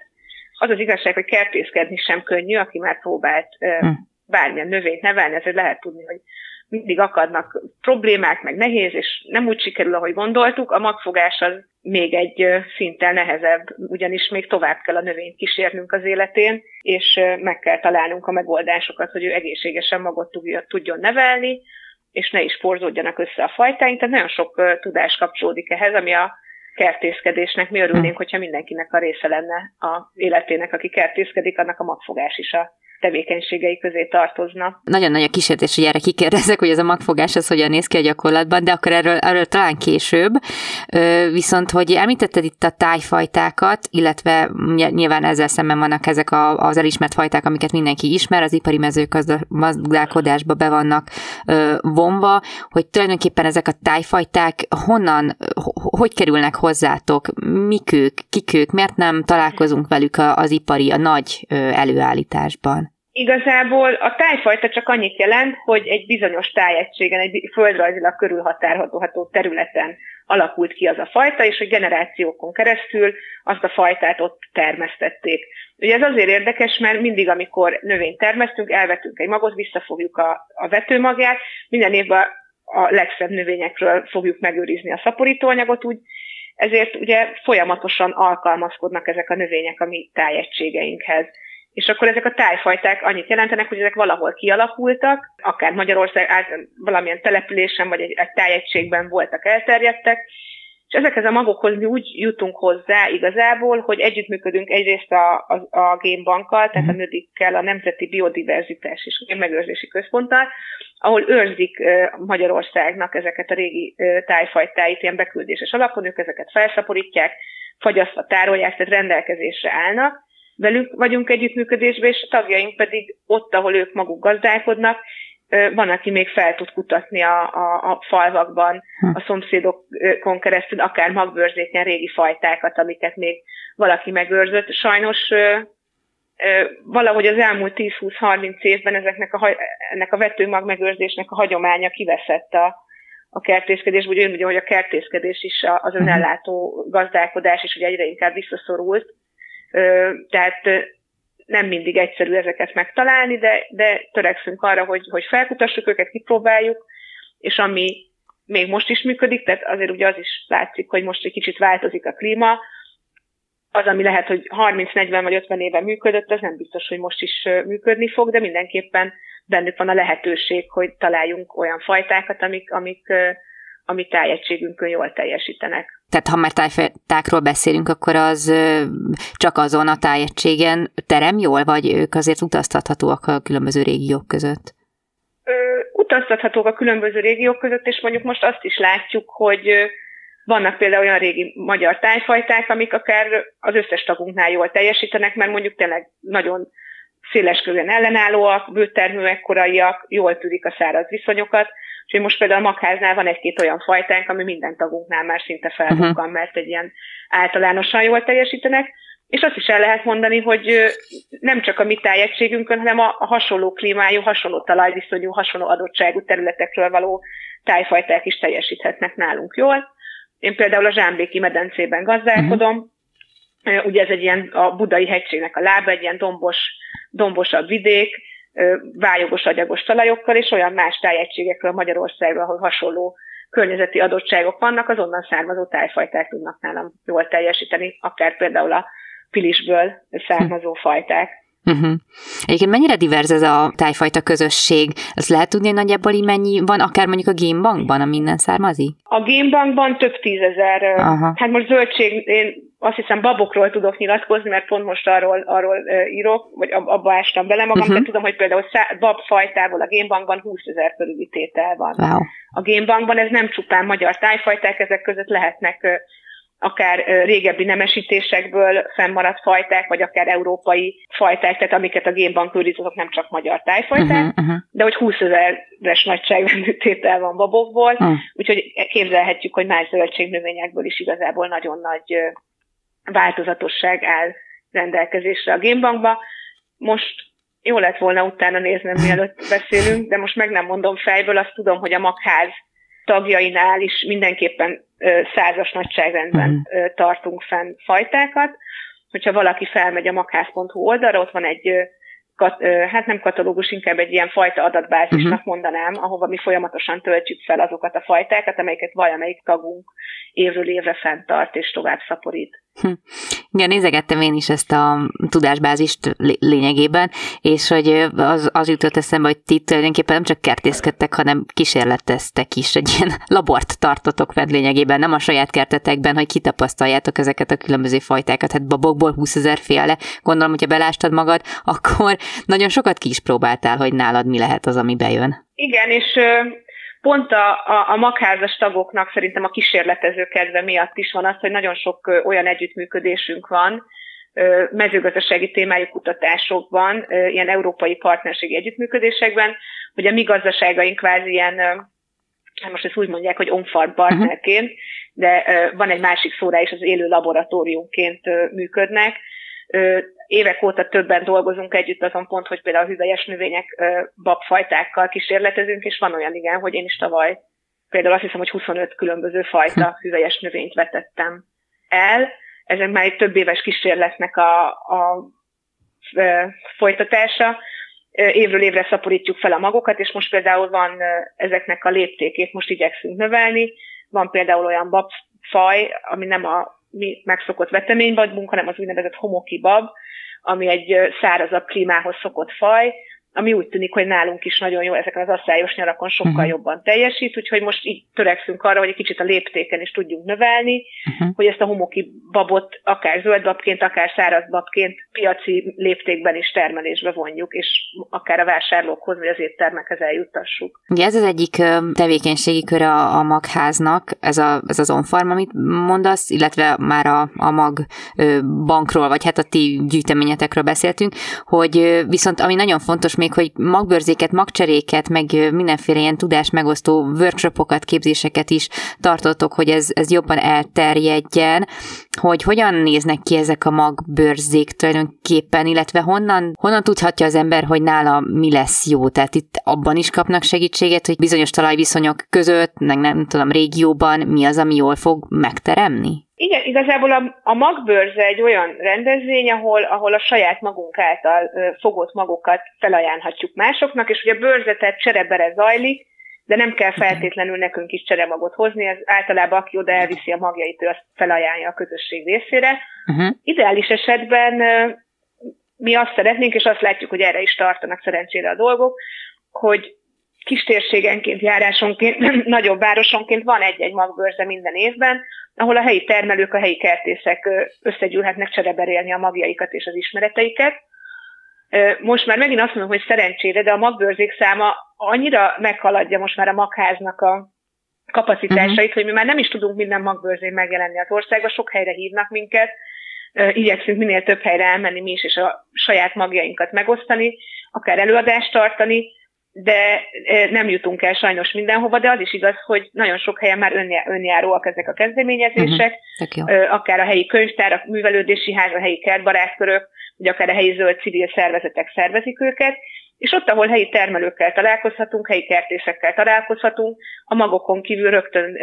az az igazság, hogy kertészkedni sem könnyű, aki már próbált uh-huh. bármilyen növényt nevelni, ezért lehet tudni, hogy mindig akadnak problémák, meg nehéz, és nem úgy sikerül, ahogy gondoltuk. A magfogás az még egy szinten nehezebb, ugyanis még tovább kell a növényt kísérnünk az életén, és meg kell találnunk a megoldásokat, hogy ő egészségesen magot tudjon nevelni, és ne is porzódjanak össze a fajtáink. Tehát nagyon sok tudás kapcsolódik ehhez, ami a kertészkedésnek. Mi örülnénk, hm. hogyha mindenkinek a része lenne a életének, aki kertészkedik, annak a magfogás is a tevékenységei közé tartozna. Nagyon nagy a kísértés, hogy erre kikérdezek, hogy ez a magfogás az hogyan néz ki a gyakorlatban, de akkor erről, erről talán később. Viszont, hogy említetted itt a tájfajtákat, illetve nyilván ezzel szemben vannak ezek a, az elismert fajták, amiket mindenki ismer, az ipari mezőgazdálkodásba be vannak vonva, hogy tulajdonképpen ezek a tájfajták honnan, hogy kerülnek hozzátok, mik ők, kik ők, miért nem találkozunk velük az ipari, a nagy előállításban? Igazából a tájfajta csak annyit jelent, hogy egy bizonyos tájegységen, egy földrajzilag körülhatárolható területen alakult ki az a fajta, és hogy generációkon keresztül azt a fajtát ott termesztették. Ugye ez azért érdekes, mert mindig, amikor növényt termesztünk, elvetünk egy magot, visszafogjuk a, a vetőmagját, minden évben a legszebb növényekről fogjuk megőrizni a szaporítóanyagot, úgy ezért ugye folyamatosan alkalmazkodnak ezek a növények a mi tájegységeinkhez. És akkor ezek a tájfajták annyit jelentenek, hogy ezek valahol kialakultak, akár Magyarország valamilyen településen vagy egy, egy tájegységben voltak elterjedtek, és ezekhez a magokhoz mi úgy jutunk hozzá igazából, hogy együttműködünk egyrészt a, a, a génbankkal, tehát a mhm. nödikkel, a Nemzeti Biodiverzitás és Megőrzési Központtal, ahol őrzik Magyarországnak ezeket a régi tájfajtáit ilyen beküldéses alapon, ők ezeket felszaporítják, fagyasztva tárolják, tehát rendelkezésre állnak, velük vagyunk együttműködésben, és a tagjaink pedig ott, ahol ők maguk gazdálkodnak, van, aki még fel tud kutatni a, a, a falvakban, hm. a szomszédokon keresztül, akár magbőrzéken régi fajtákat, amiket még valaki megőrzött. Sajnos valahogy az elmúlt 10-20-30 évben ezeknek a, ennek a vetőmag megőrzésnek a hagyománya kiveszett a, a kertészkedés, ugye, ugye, hogy a kertészkedés is, az hm. önellátó gazdálkodás is ugye egyre inkább visszaszorult tehát nem mindig egyszerű ezeket megtalálni, de, de törekszünk arra, hogy, hogy felkutassuk őket, kipróbáljuk, és ami még most is működik, tehát azért ugye az is látszik, hogy most egy kicsit változik a klíma, az, ami lehet, hogy 30-40 vagy 50 éve működött, az nem biztos, hogy most is működni fog, de mindenképpen bennük van a lehetőség, hogy találjunk olyan fajtákat, amik, amik, amik tájegységünkön jól teljesítenek. Tehát ha már tájfajtákról beszélünk, akkor az csak azon a tájegységen terem jól, vagy ők azért utaztathatóak a különböző régiók között? Ö, utaztathatók a különböző régiók között, és mondjuk most azt is látjuk, hogy vannak például olyan régi magyar tájfajták, amik akár az összes tagunknál jól teljesítenek, mert mondjuk tényleg nagyon széles körülön ellenállóak, bőterműek, koraiak, jól tűrik a száraz viszonyokat, és most például a makháznál van egy-két olyan fajtánk, ami minden tagunknál már szinte felbukkan, uh-huh. mert egy ilyen általánosan jól teljesítenek, és azt is el lehet mondani, hogy nem csak a mi tájegységünkön, hanem a, a hasonló klímájú, hasonló talajviszonyú, hasonló adottságú területekről való tájfajták is teljesíthetnek nálunk jól. Én például a Zsámbéki medencében gazdálkodom, uh-huh. ugye ez egy ilyen a budai hegységnek a lába, egy ilyen dombos, dombosabb vidék, vályogos agyagos talajokkal, és olyan más tájegységekről Magyarországról, ahol hasonló környezeti adottságok vannak, az onnan származó tájfajták tudnak nálam jól teljesíteni, akár például a pilisből származó fajták. Uh-huh. Egyébként mennyire divers ez a tájfajta közösség? Azt lehet tudni, hogy nagyjából így mennyi van, akár mondjuk a génbankban, a minden származik? A génbankban több tízezer, uh-huh. hát most zöldség, én azt hiszem babokról tudok nyilatkozni, mert pont most arról, arról írok, vagy abba ástam bele magam, uh-huh. de tudom, hogy például szá- babfajtából a génbankban 20 ezer körüli tétel van. Wow. A génbankban ez nem csupán magyar tájfajták, ezek között lehetnek akár régebbi nemesítésekből fennmaradt fajták, vagy akár európai fajták, tehát amiket a génbank őriz, azok nem csak magyar tájfajták, uh-huh, uh-huh. de hogy 20 ezeres nagyságrendű tétel van babokból, uh-huh. úgyhogy képzelhetjük, hogy más zöldségnövényekből is igazából nagyon nagy változatosság áll rendelkezésre a génbankba. Most jó lett volna utána néznem, mielőtt beszélünk, de most meg nem mondom fejből, azt tudom, hogy a magház tagjainál is mindenképpen százas nagyságrendben mm. tartunk fenn fajtákat. Hogyha valaki felmegy a makhász.hu oldalra, ott van egy kat, hát nem katalógus, inkább egy ilyen fajta adatbázisnak uh-huh. mondanám, ahova mi folyamatosan töltjük fel azokat a fajtákat, amelyeket valamelyik tagunk évről évre fenntart és tovább szaporít. Hm. Igen, nézegettem én is ezt a tudásbázist lényegében, és hogy az, az jutott eszembe, hogy ti tulajdonképpen nem csak kertészkedtek, hanem kísérleteztek is, egy ilyen labort tartotok ved lényegében, nem a saját kertetekben, hogy kitapasztaljátok ezeket a különböző fajtákat. Hát babokból 20 ezer féle, gondolom, hogyha belástad magad, akkor nagyon sokat ki is próbáltál, hogy nálad mi lehet az, ami bejön. Igen, és pont a, a, a magházas tagoknak szerintem a kísérletező kedve miatt is van az, hogy nagyon sok olyan együttműködésünk van, mezőgazdasági témájú kutatásokban, ilyen európai partnerségi együttműködésekben, hogy a mi gazdaságaink kvázi ilyen, hát most ezt úgy mondják, hogy on-farm partnerként, de van egy másik szóra is, az élő laboratóriumként működnek, évek óta többen dolgozunk együtt azon pont, hogy például a hüvelyes növények babfajtákkal kísérletezünk, és van olyan igen, hogy én is tavaly például azt hiszem, hogy 25 különböző fajta hm. hüvelyes növényt vetettem el. Ezek már egy több éves kísérletnek a, a, folytatása. Évről évre szaporítjuk fel a magokat, és most például van ezeknek a léptékét, most igyekszünk növelni. Van például olyan babfaj, ami nem a megszokott veteményvadbunk, hanem az úgynevezett homoki bab, ami egy szárazabb klímához szokott faj, ami úgy tűnik, hogy nálunk is nagyon jó, ezeken az asszályos nyarakon sokkal uh-huh. jobban teljesít, úgyhogy most így törekszünk arra, hogy egy kicsit a léptéken is tudjunk növelni, uh-huh. hogy ezt a homoki babot akár zöld babként, akár száraz babként piaci léptékben is termelésbe vonjuk, és akár a vásárlókhoz vagy az éttermekhez eljuttassuk. Ugye ez az egyik tevékenységi kör a, a magháznak, ez, a, ez az onfarm, amit mondasz, illetve már a, a mag bankról, vagy hát a ti gyűjteményetekről beszéltünk, hogy viszont ami nagyon fontos még, hogy magbőrzéket, magcseréket, meg mindenféle ilyen tudás megosztó workshopokat, képzéseket is tartotok, hogy ez, ez jobban elterjedjen, hogy hogyan néznek ki ezek a magbőrzék tulajdonképpen, illetve honnan, honnan tudhatja az ember, hogy nála mi lesz jó. Tehát itt abban is kapnak segítséget, hogy bizonyos talajviszonyok között, meg nem tudom, régióban mi az, ami jól fog megteremni? Igen, igazából a, a magbőrze egy olyan rendezvény, ahol, ahol a saját magunk által fogott magokat felajánlhatjuk másoknak, és ugye a bőrzetet cserebere zajlik, de nem kell feltétlenül nekünk is cseremagot hozni, ez általában aki oda elviszi a magjait, ő azt felajánlja a közösség részére. Uh-huh. Ideális esetben mi azt szeretnénk, és azt látjuk, hogy erre is tartanak szerencsére a dolgok, hogy kis térségenként, járásonként, nagyobb városonként van egy-egy magbőrze minden évben, ahol a helyi termelők, a helyi kertészek összegyűlhetnek csereberélni a magjaikat és az ismereteiket. Most már megint azt mondom, hogy szerencsére, de a magbőrzék száma annyira meghaladja most már a magháznak a kapacitásait, uh-huh. hogy mi már nem is tudunk minden magbőrzén megjelenni az országban, sok helyre hívnak minket, igyekszünk minél több helyre elmenni mi is, és a saját magjainkat megosztani, akár előadást tartani, de nem jutunk el sajnos mindenhova, de az is igaz, hogy nagyon sok helyen már önjáróak ezek a kezdeményezések, uh-huh. akár a helyi könyvtárak, művelődési ház, a helyi kertbarátkörök, vagy akár a helyi zöld civil szervezetek szervezik őket, és ott, ahol helyi termelőkkel találkozhatunk, helyi kertésekkel találkozhatunk, a magokon kívül rögtön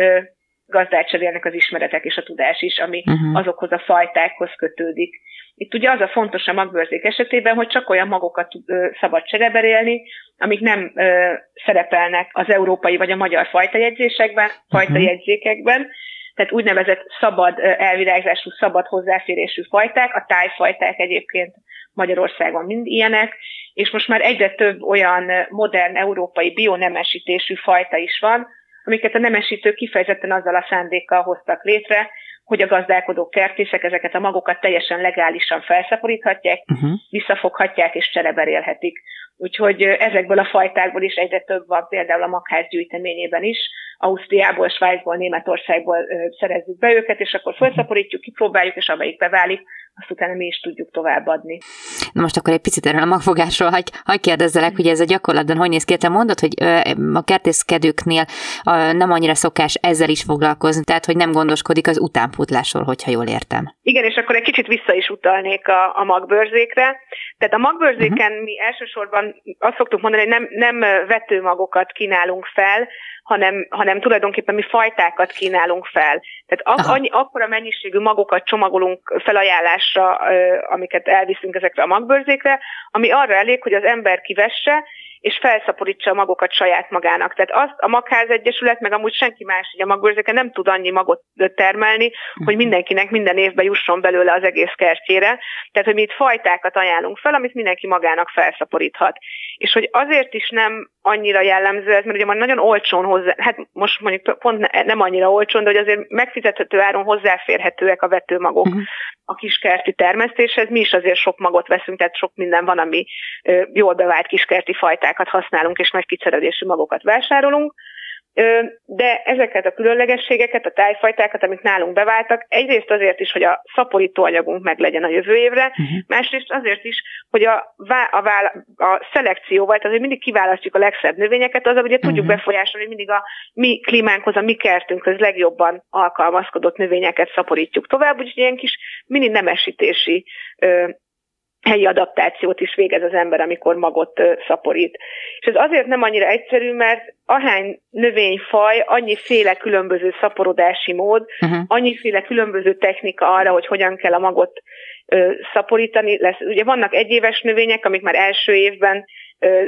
gazdát cserélnek az ismeretek és a tudás is, ami uh-huh. azokhoz a fajtákhoz kötődik. Itt ugye az a fontos a magbőrzék esetében, hogy csak olyan magokat ö, szabad csereberélni, amik nem ö, szerepelnek az európai vagy a magyar fajtajegyzésekben, fajtajegyzékekben, uh-huh. tehát úgynevezett szabad elvirágzású, szabad hozzáférésű fajták, a tájfajták egyébként Magyarországon mind ilyenek, és most már egyre több olyan modern európai bionemesítésű fajta is van, amiket a nemesítők kifejezetten azzal a szándékkal hoztak létre, hogy a gazdálkodók, kertészek ezeket a magokat teljesen legálisan felszaporíthatják, uh-huh. visszafoghatják és csereberélhetik. Úgyhogy ezekből a fajtákból is egyre több van, például a magház gyűjteményében is. Ausztriából, Svájcból, Németországból szerezzük be őket, és akkor felszaporítjuk, kipróbáljuk, és amelyik beválik, azt utána mi is tudjuk továbbadni. Na most akkor egy picit erről a magfogásról hagy, hagy kérdezzelek, hogy ez a gyakorlatban hogy néz ki? Te mondod, hogy a kertészkedőknél nem annyira szokás ezzel is foglalkozni, tehát hogy nem gondoskodik az utánpótlásról, hogyha jól értem. Igen, és akkor egy kicsit vissza is utalnék a, a magbőrzékre. Tehát a magbőrzéken uh-huh. mi elsősorban azt szoktuk mondani, hogy nem, nem vetőmagokat kínálunk fel, hanem, hanem tulajdonképpen mi fajtákat kínálunk fel. Tehát ak- annyi, akkora mennyiségű magokat csomagolunk felajánlásra, amiket elviszünk ezekre a magbőrzékre, ami arra elég, hogy az ember kivesse, és felszaporítsa a magokat saját magának. Tehát azt a Magház Egyesület, meg amúgy senki más, hogy a magbőrzéke nem tud annyi magot termelni, hogy mhm. mindenkinek minden évben jusson belőle az egész kertjére. Tehát, hogy mi itt fajtákat ajánlunk fel, amit mindenki magának felszaporíthat. És hogy azért is nem annyira jellemző ez, mert ugye már nagyon olcsón hozzá, hát most mondjuk pont nem annyira olcsón, de hogy azért megfizethető áron hozzáférhetőek a vetőmagok uh-huh. a kiskerti termesztéshez. Mi is azért sok magot veszünk, tehát sok minden van, ami jól bevált kiskerti fajtákat használunk, és nagy kiszerelésű magokat vásárolunk de ezeket a különlegességeket, a tájfajtákat, amik nálunk beváltak, egyrészt azért is, hogy a szaporítóanyagunk meg legyen a jövő évre, uh-huh. másrészt azért is, hogy a, a, a, a szelekcióval, tehát hogy mindig kiválasztjuk a legszebb növényeket, az, ugye tudjuk uh-huh. befolyásolni, hogy mindig a mi klímánkhoz, a mi kertünkhöz legjobban alkalmazkodott növényeket szaporítjuk tovább, úgyhogy ilyen kis mini nemesítési helyi adaptációt is végez az ember, amikor magot szaporít. És ez azért nem annyira egyszerű, mert ahány növényfaj, annyiféle különböző szaporodási mód, uh-huh. annyiféle különböző technika arra, hogy hogyan kell a magot szaporítani. Lesz. Ugye vannak egyéves növények, amik már első évben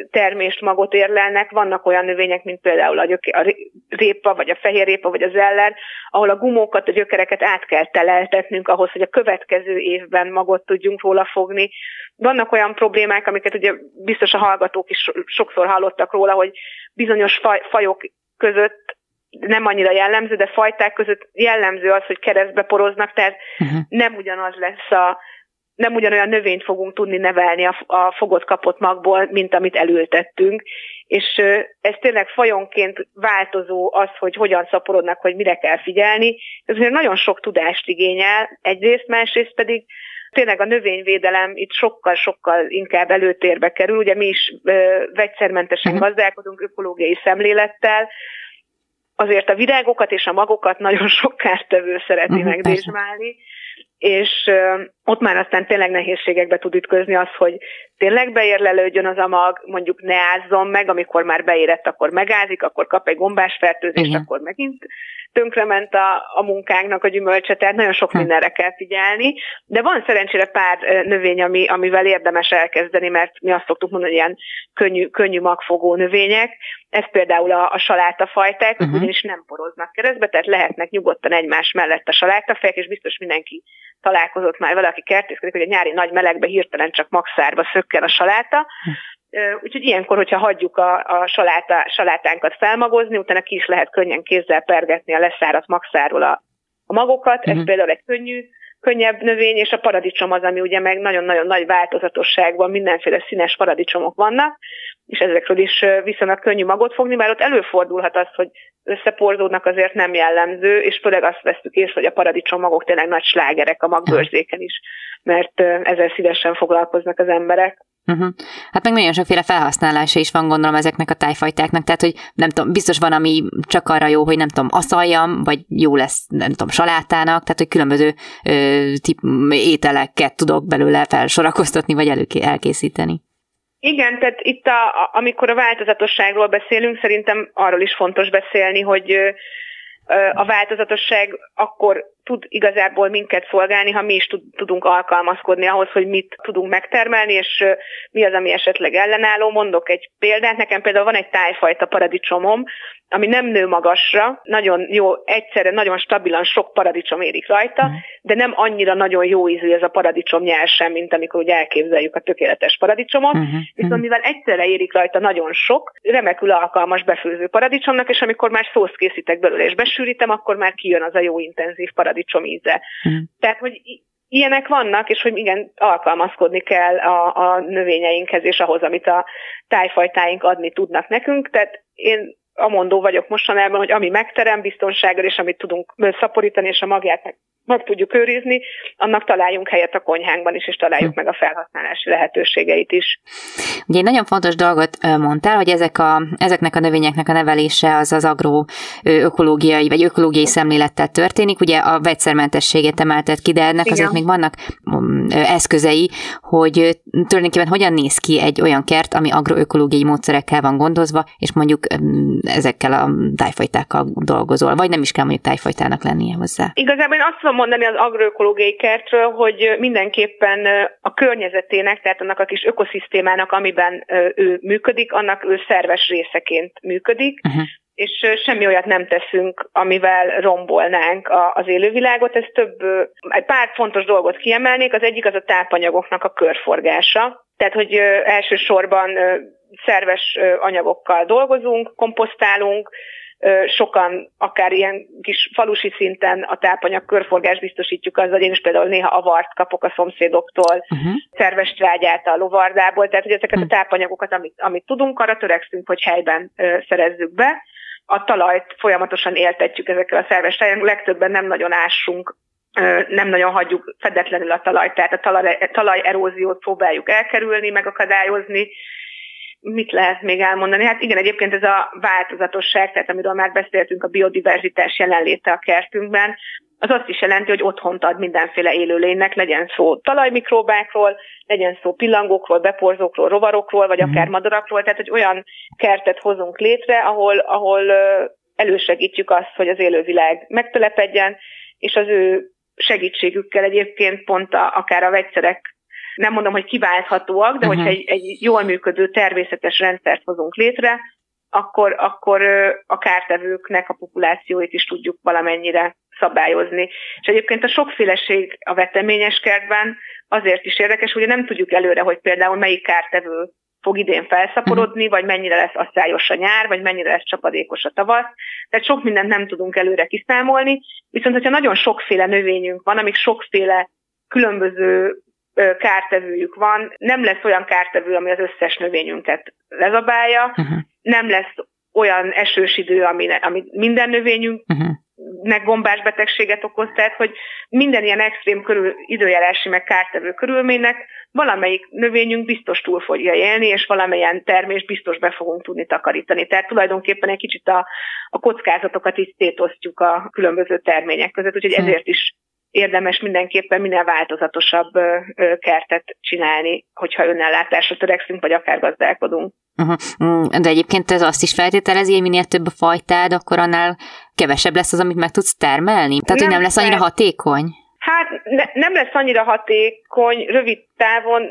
termést, magot érlelnek. Vannak olyan növények, mint például a, gyöke, a répa, vagy a fehér répa, vagy az eller, ahol a gumókat, a gyökereket át kell teleltetnünk ahhoz, hogy a következő évben magot tudjunk róla fogni. Vannak olyan problémák, amiket ugye biztos a hallgatók is sokszor hallottak róla, hogy bizonyos faj, fajok között nem annyira jellemző, de fajták között jellemző az, hogy keresztbe poroznak, tehát uh-huh. nem ugyanaz lesz a, nem ugyanolyan növényt fogunk tudni nevelni a, a fogott kapott magból, mint amit elültettünk. És ez tényleg fajonként változó az, hogy hogyan szaporodnak, hogy mire kell figyelni. Ez azért nagyon sok tudást igényel, egyrészt, másrészt pedig tényleg a növényvédelem itt sokkal-sokkal inkább előtérbe kerül. Ugye mi is ö, vegyszermentesen uh-huh. gazdálkodunk ökológiai szemlélettel, azért a virágokat és a magokat nagyon sok kártevő szereti uh-huh, megdésmálni, és ott már aztán tényleg nehézségekbe tud ütközni az, hogy tényleg beérlelődjön az a mag, mondjuk ne ázzon meg, amikor már beérett, akkor megázik, akkor kap egy gombás fertőzést, Igen. akkor megint tönkrement a, a munkánknak a gyümölcse, tehát nagyon sok hm. mindenre kell figyelni, de van szerencsére pár növény, ami, amivel érdemes elkezdeni, mert mi azt szoktuk mondani, hogy ilyen könnyű, könnyű magfogó növények. Ez például a, a salátafajták, uh-huh. ugyanis nem poroznak keresztbe, tehát lehetnek nyugodtan egymás mellett a salátafejek, és biztos mindenki találkozott már valaki kertészkedik, hogy a nyári nagy melegbe hirtelen csak magszárba szökken a saláta, uh-huh Úgyhogy ilyenkor, hogyha hagyjuk a, a salátá, salátánkat felmagozni, utána ki is lehet könnyen kézzel pergetni a leszáradt magszáról a, a magokat. Uh-huh. Ez mhm. például egy könnyű, könnyebb növény, és a paradicsom az, ami ugye meg nagyon-nagyon nagy változatosságban mindenféle színes paradicsomok vannak, és ezekről is viszonylag könnyű magot fogni, mert ott előfordulhat az, hogy összeporzódnak azért nem jellemző, és főleg azt vesztük észre, hogy a paradicsom magok tényleg nagy slágerek a magbőrzéken is, mert ezzel szívesen foglalkoznak az emberek. Uh-huh. Hát meg nagyon sokféle felhasználása is van gondolom ezeknek a tájfajtáknak, tehát hogy nem tudom, biztos van, ami csak arra jó, hogy nem tudom, aszaljam, vagy jó lesz, nem tudom, salátának, tehát hogy különböző ö, tip, ételeket tudok belőle felsorakoztatni, vagy elő, elkészíteni. Igen, tehát itt a, amikor a változatosságról beszélünk, szerintem arról is fontos beszélni, hogy a változatosság akkor tud igazából minket szolgálni, ha mi is tudunk alkalmazkodni ahhoz, hogy mit tudunk megtermelni, és mi az, ami esetleg ellenálló. Mondok egy példát, nekem például van egy tájfajta paradicsomom, ami nem nő magasra, nagyon jó, egyszerre nagyon stabilan sok paradicsom érik rajta, mm. de nem annyira nagyon jó ízű ez a paradicsom nyersen, mint amikor úgy elképzeljük a tökéletes paradicsomot, mm-hmm. viszont mivel egyszerre érik rajta nagyon sok, remekül alkalmas befőző paradicsomnak, és amikor már szószt készítek belőle és besűrítem, akkor már kijön az a jó intenzív paradicsom íze. Mm. Tehát, hogy ilyenek vannak, és hogy igen, alkalmazkodni kell a, a növényeinkhez és ahhoz, amit a tájfajtáink adni tudnak nekünk. Tehát én amondó vagyok mostanában, hogy ami megterem biztonsággal, és amit tudunk szaporítani, és a magját meg, meg tudjuk őrizni, annak találjunk helyet a konyhánkban is, és találjuk hm. meg a felhasználási lehetőségeit is. Ugye egy nagyon fontos dolgot mondtál, hogy ezek a, ezeknek a növényeknek a nevelése az az agroökológiai vagy ökológiai szemlélettel történik. Ugye a vegyszermentességet emeltet ki, de ennek Igen. azért még vannak mm, eszközei, hogy tulajdonképpen hogyan néz ki egy olyan kert, ami agroökológiai módszerekkel van gondozva, és mondjuk ezekkel a tájfajtákkal dolgozol, vagy nem is kell mondjuk tájfajtának lennie hozzá? Igazából én azt tudom mondani az agroökológiai kertről, hogy mindenképpen a környezetének, tehát annak a kis ökoszisztémának, amiben ő működik, annak ő szerves részeként működik, uh-huh és semmi olyat nem teszünk, amivel rombolnánk az élővilágot. Ez több, egy pár fontos dolgot kiemelnék. Az egyik az a tápanyagoknak a körforgása. Tehát, hogy elsősorban szerves anyagokkal dolgozunk, komposztálunk, sokan akár ilyen kis falusi szinten a tápanyag körforgás biztosítjuk azzal, én is például néha avart kapok a szomszédoktól, uh-huh. szerves trágyát a lovardából, tehát hogy ezeket uh-huh. a tápanyagokat, amit, amit tudunk, arra törekszünk, hogy helyben szerezzük be. A talajt folyamatosan éltetjük ezekkel a szerves trágyák, legtöbben nem nagyon ássunk nem nagyon hagyjuk fedetlenül a talajt, tehát a talaj, talaj eróziót próbáljuk elkerülni, megakadályozni, mit lehet még elmondani? Hát igen, egyébként ez a változatosság, tehát amiről már beszéltünk, a biodiverzitás jelenléte a kertünkben, az azt is jelenti, hogy otthont ad mindenféle élőlénynek, legyen szó talajmikróbákról, legyen szó pillangókról, beporzókról, rovarokról, vagy akár mhm. madarakról, tehát hogy olyan kertet hozunk létre, ahol, ahol elősegítjük azt, hogy az élővilág megtelepedjen, és az ő segítségükkel egyébként pont a, akár a vegyszerek nem mondom, hogy kiválthatóak, de uh-huh. hogyha egy, egy jól működő természetes rendszert hozunk létre, akkor, akkor a kártevőknek a populációit is tudjuk valamennyire szabályozni. És egyébként a sokféleség a veteményes kertben azért is érdekes, hogy nem tudjuk előre, hogy például melyik kártevő fog idén felszaporodni, uh-huh. vagy mennyire lesz asszályos a nyár, vagy mennyire lesz csapadékos a tavasz. Tehát sok mindent nem tudunk előre kiszámolni, viszont hogyha nagyon sokféle növényünk van, amik sokféle különböző kártevőjük van. Nem lesz olyan kártevő, ami az összes növényünket lezabálja, uh-huh. nem lesz olyan esős idő, ami, ami minden növényünknek uh-huh. gombás betegséget okoz, tehát hogy minden ilyen extrém körül, időjárási meg kártevő körülménynek valamelyik növényünk biztos túl fogja élni, és valamilyen termés biztos be fogunk tudni takarítani. Tehát tulajdonképpen egy kicsit a, a kockázatokat is szétosztjuk a különböző termények között, úgyhogy ezért is érdemes mindenképpen minél változatosabb kertet csinálni, hogyha önellátásra törekszünk, vagy akár gazdálkodunk. Uh-huh. De egyébként ez azt is feltételezi, hogy minél több a fajtád, akkor annál kevesebb lesz az, amit meg tudsz termelni? Tehát, nem, hogy nem lesz annyira hatékony? Hát ne, nem lesz annyira hatékony rövid távon,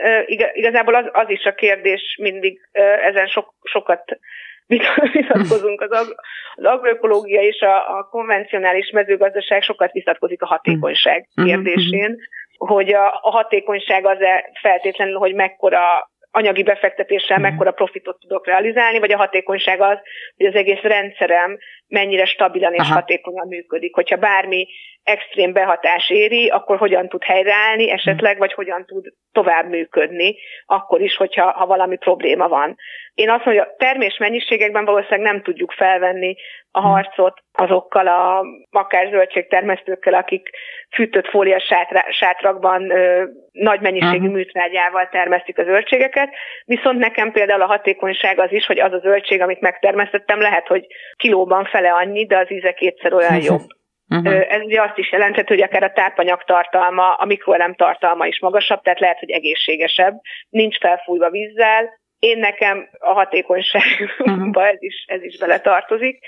igazából az, az is a kérdés mindig, ezen sok, sokat vitatkozunk. Az, ag, az agroökológia és a, a konvencionális mezőgazdaság sokat vitatkozik a hatékonyság mm-hmm. kérdésén, hogy a, a hatékonyság az-e feltétlenül, hogy mekkora anyagi befektetéssel mhm. mekkora profitot tudok realizálni, vagy a hatékonyság az, hogy az egész rendszerem mennyire stabilan és Aha. hatékonyan működik. Hogyha bármi extrém behatás éri, akkor hogyan tud helyreállni esetleg, vagy hogyan tud tovább működni, akkor is, hogyha ha valami probléma van. Én azt mondom, hogy a termés mennyiségekben valószínűleg nem tudjuk felvenni a hmm. harcot azokkal a akár zöldségtermesztőkkel, akik fűtött fólia sátrakban ö, nagy mennyiségű uh-huh. műtrágyával termesztik a zöldségeket, viszont nekem például a hatékonyság az is, hogy az a zöldség, amit megtermesztettem, lehet, hogy kilóban fele annyi, de az íze kétszer olyan jobb. Uh-huh. Ez ugye azt is jelenthet, hogy akár a tápanyag tartalma, a mikroelem tartalma is magasabb, tehát lehet, hogy egészségesebb, nincs felfújva vízzel. Én nekem a hatékonyságba uh-huh. ez, is, ez is bele tartozik.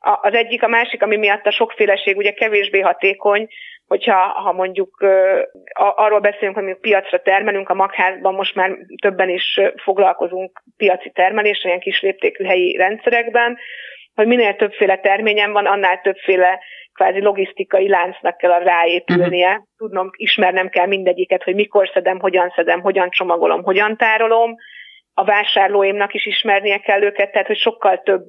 Az egyik, a másik, ami miatt a sokféleség ugye kevésbé hatékony, hogyha ha mondjuk arról beszélünk, hogy mi piacra termelünk, a magházban most már többen is foglalkozunk piaci termeléssel, ilyen kis léptékű helyi rendszerekben, hogy minél többféle terményem van, annál többféle kvázi logisztikai láncnak kell ráépülnie. Uh-huh. Tudnom, ismernem kell mindegyiket, hogy mikor szedem, hogyan szedem, hogyan csomagolom, hogyan tárolom. A vásárlóimnak is ismernie kell őket, tehát hogy sokkal több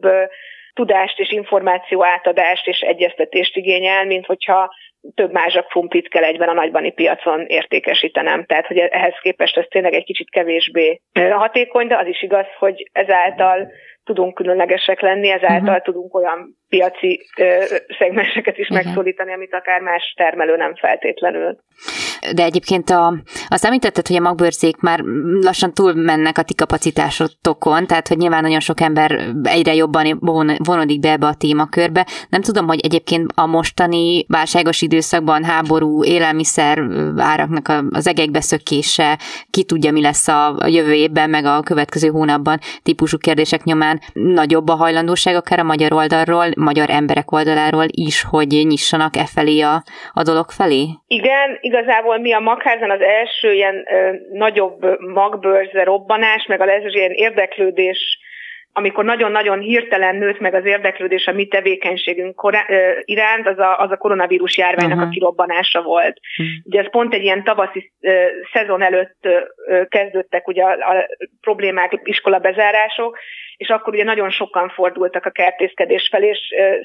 tudást és információ átadást és egyeztetést igényel, mint hogyha több mázsak krumplit kell egyben a nagybani piacon értékesítenem. Tehát, hogy ehhez képest ez tényleg egy kicsit kevésbé hatékony, de az is igaz, hogy ezáltal tudunk különlegesek lenni, ezáltal uh-huh. tudunk olyan piaci ö, szegmenseket is uh-huh. megszólítani, amit akár más termelő nem feltétlenül. De egyébként a, azt említetted, hogy a magbőrzék már lassan túl mennek a ti kapacitásotokon, tehát hogy nyilván nagyon sok ember egyre jobban vonodik be ebbe a témakörbe. Nem tudom, hogy egyébként a mostani válságos időszakban háború, élelmiszer áraknak az egekbe szökése, ki tudja, mi lesz a jövő évben, meg a következő hónapban típusú kérdések nyomán nagyobb a hajlandóság akár a magyar oldalról, magyar emberek oldaláról is, hogy nyissanak e felé a, a dolog felé? Igen, igazából mi a magházan az első ilyen ö, nagyobb magbőrze robbanás, meg az első ilyen érdeklődés amikor nagyon-nagyon hirtelen nőtt meg az érdeklődés a mi tevékenységünk korá, ö, iránt, az a, az a koronavírus járványnak uh-huh. a kirobbanása volt. Uh-huh. Ugye ez pont egy ilyen tavaszi ö, szezon előtt ö, kezdődtek ugye a, a problémák, iskola bezárások, és akkor ugye nagyon sokan fordultak a kertészkedés felé, és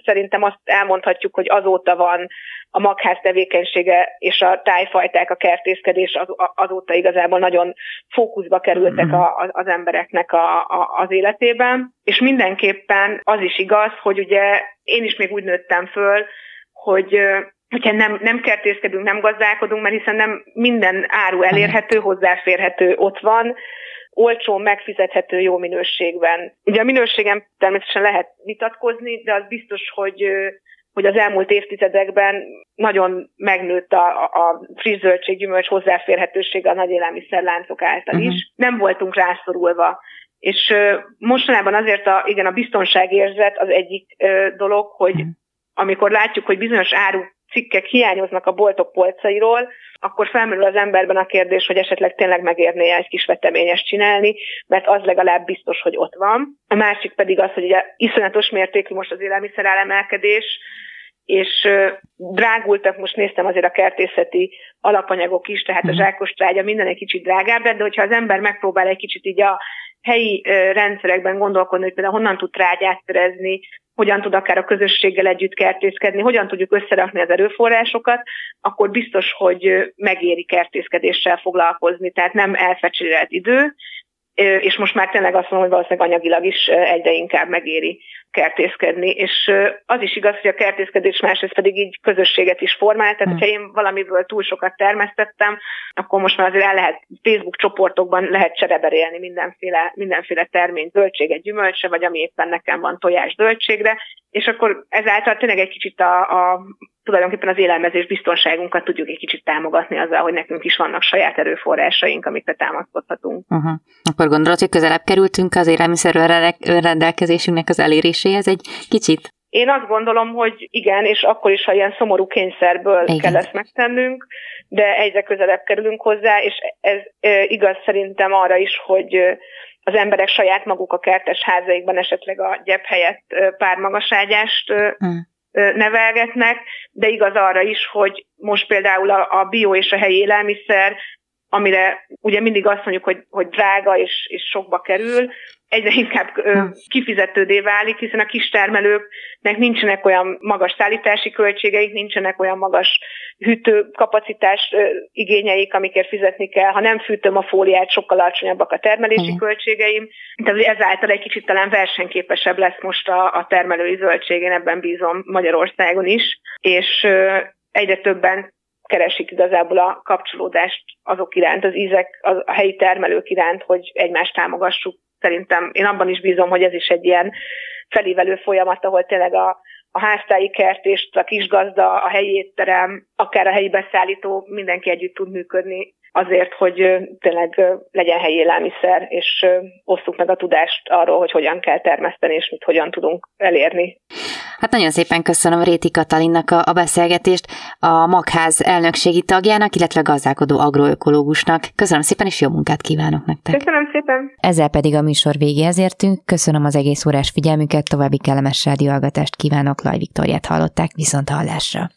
szerintem azt elmondhatjuk, hogy azóta van a magház tevékenysége és a tájfajták, a kertészkedés az, azóta igazából nagyon fókuszba kerültek a, az embereknek a, a, az életében. És mindenképpen az is igaz, hogy ugye én is még úgy nőttem föl, hogy hogyha nem, nem kertészkedünk, nem gazdálkodunk, mert hiszen nem minden áru elérhető, hozzáférhető, ott van, olcsó, megfizethető, jó minőségben. Ugye a minőségem természetesen lehet vitatkozni, de az biztos, hogy hogy az elmúlt évtizedekben nagyon megnőtt a, a friss zöldséggyümölcs hozzáférhetősége a nagy élelmiszerláncok által is. Uh-huh. Nem voltunk rászorulva. És mostanában azért a, igen, a biztonságérzet az egyik dolog, hogy uh-huh. amikor látjuk, hogy bizonyos áru cikkek hiányoznak a boltok polcairól, akkor felmerül az emberben a kérdés, hogy esetleg tényleg megérné egy kis veteményes csinálni, mert az legalább biztos, hogy ott van. A másik pedig az, hogy ugye iszonyatos mértékű most az élelmiszer emelkedés, és drágultak, most néztem azért a kertészeti alapanyagok is, tehát a mhm. zsákos trágya minden egy kicsit drágább, de hogyha az ember megpróbál egy kicsit így a helyi rendszerekben gondolkodni, hogy például honnan tud trágyát szerezni, hogyan tud akár a közösséggel együtt kertészkedni, hogyan tudjuk összerakni az erőforrásokat, akkor biztos, hogy megéri kertészkedéssel foglalkozni, tehát nem elfecsérelt idő, és most már tényleg azt mondom, hogy valószínűleg anyagilag is egyre inkább megéri kertészkedni, és az is igaz, hogy a kertészkedés másrészt pedig így közösséget is formál, tehát hmm. ha én valamiből túl sokat termesztettem, akkor most már azért el lehet Facebook csoportokban lehet csereberélni mindenféle, mindenféle terményt, zöldséget, gyümölcsre, vagy ami éppen nekem van tojás zöldségre, és akkor ezáltal tényleg egy kicsit a, a tulajdonképpen az élelmezés biztonságunkat tudjuk egy kicsit támogatni azzal, hogy nekünk is vannak saját erőforrásaink, amikre támaszkodhatunk. Uh-huh. Akkor gondolod, hogy közelebb kerültünk az élelmiszer önrendelkezésünknek az eléréséhez egy kicsit? Én azt gondolom, hogy igen, és akkor is, ha ilyen szomorú kényszerből igen. kell ezt megtennünk, de egyre közelebb kerülünk hozzá, és ez igaz szerintem arra is, hogy az emberek saját maguk a kertes házaikban esetleg a gyep helyett pár magaságyást hmm. Nevelgetnek, de igaz arra is, hogy most például a, a bio és a helyi élelmiszer, amire ugye mindig azt mondjuk, hogy, hogy drága és, és sokba kerül, egyre inkább hm. kifizetődé válik, hiszen a kistermelőknek nincsenek olyan magas szállítási költségeik, nincsenek olyan magas hűtőkapacitás igényeik, amikért fizetni kell. Ha nem fűtöm a fóliát, sokkal alacsonyabbak a termelési mm. költségeim. Tehát ezáltal egy kicsit talán versenyképesebb lesz most a, a termelői zöldség, én ebben bízom Magyarországon is, és egyre többen keresik igazából a kapcsolódást azok iránt, az ízek, a helyi termelők iránt, hogy egymást támogassuk szerintem én abban is bízom, hogy ez is egy ilyen felívelő folyamat, ahol tényleg a, a háztáji kertést, a kisgazda, a helyi étterem, akár a helyi beszállító, mindenki együtt tud működni azért, hogy tényleg legyen helyi élelmiszer, és osszuk meg a tudást arról, hogy hogyan kell termeszteni, és mit hogyan tudunk elérni. Hát nagyon szépen köszönöm Réti Katalinnak a, a beszélgetést, a Magház elnökségi tagjának, illetve gazdálkodó agroökológusnak. Köszönöm szépen, és jó munkát kívánok nektek. Köszönöm szépen. Ezzel pedig a műsor végéhez értünk. Köszönöm az egész órás figyelmüket, további kellemes rádióhallgatást kívánok. Laj Viktoriát hallották, viszont hallásra.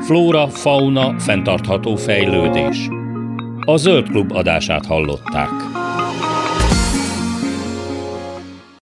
Flóra, fauna, fenntartható fejlődés. A Zöld Klub adását hallották.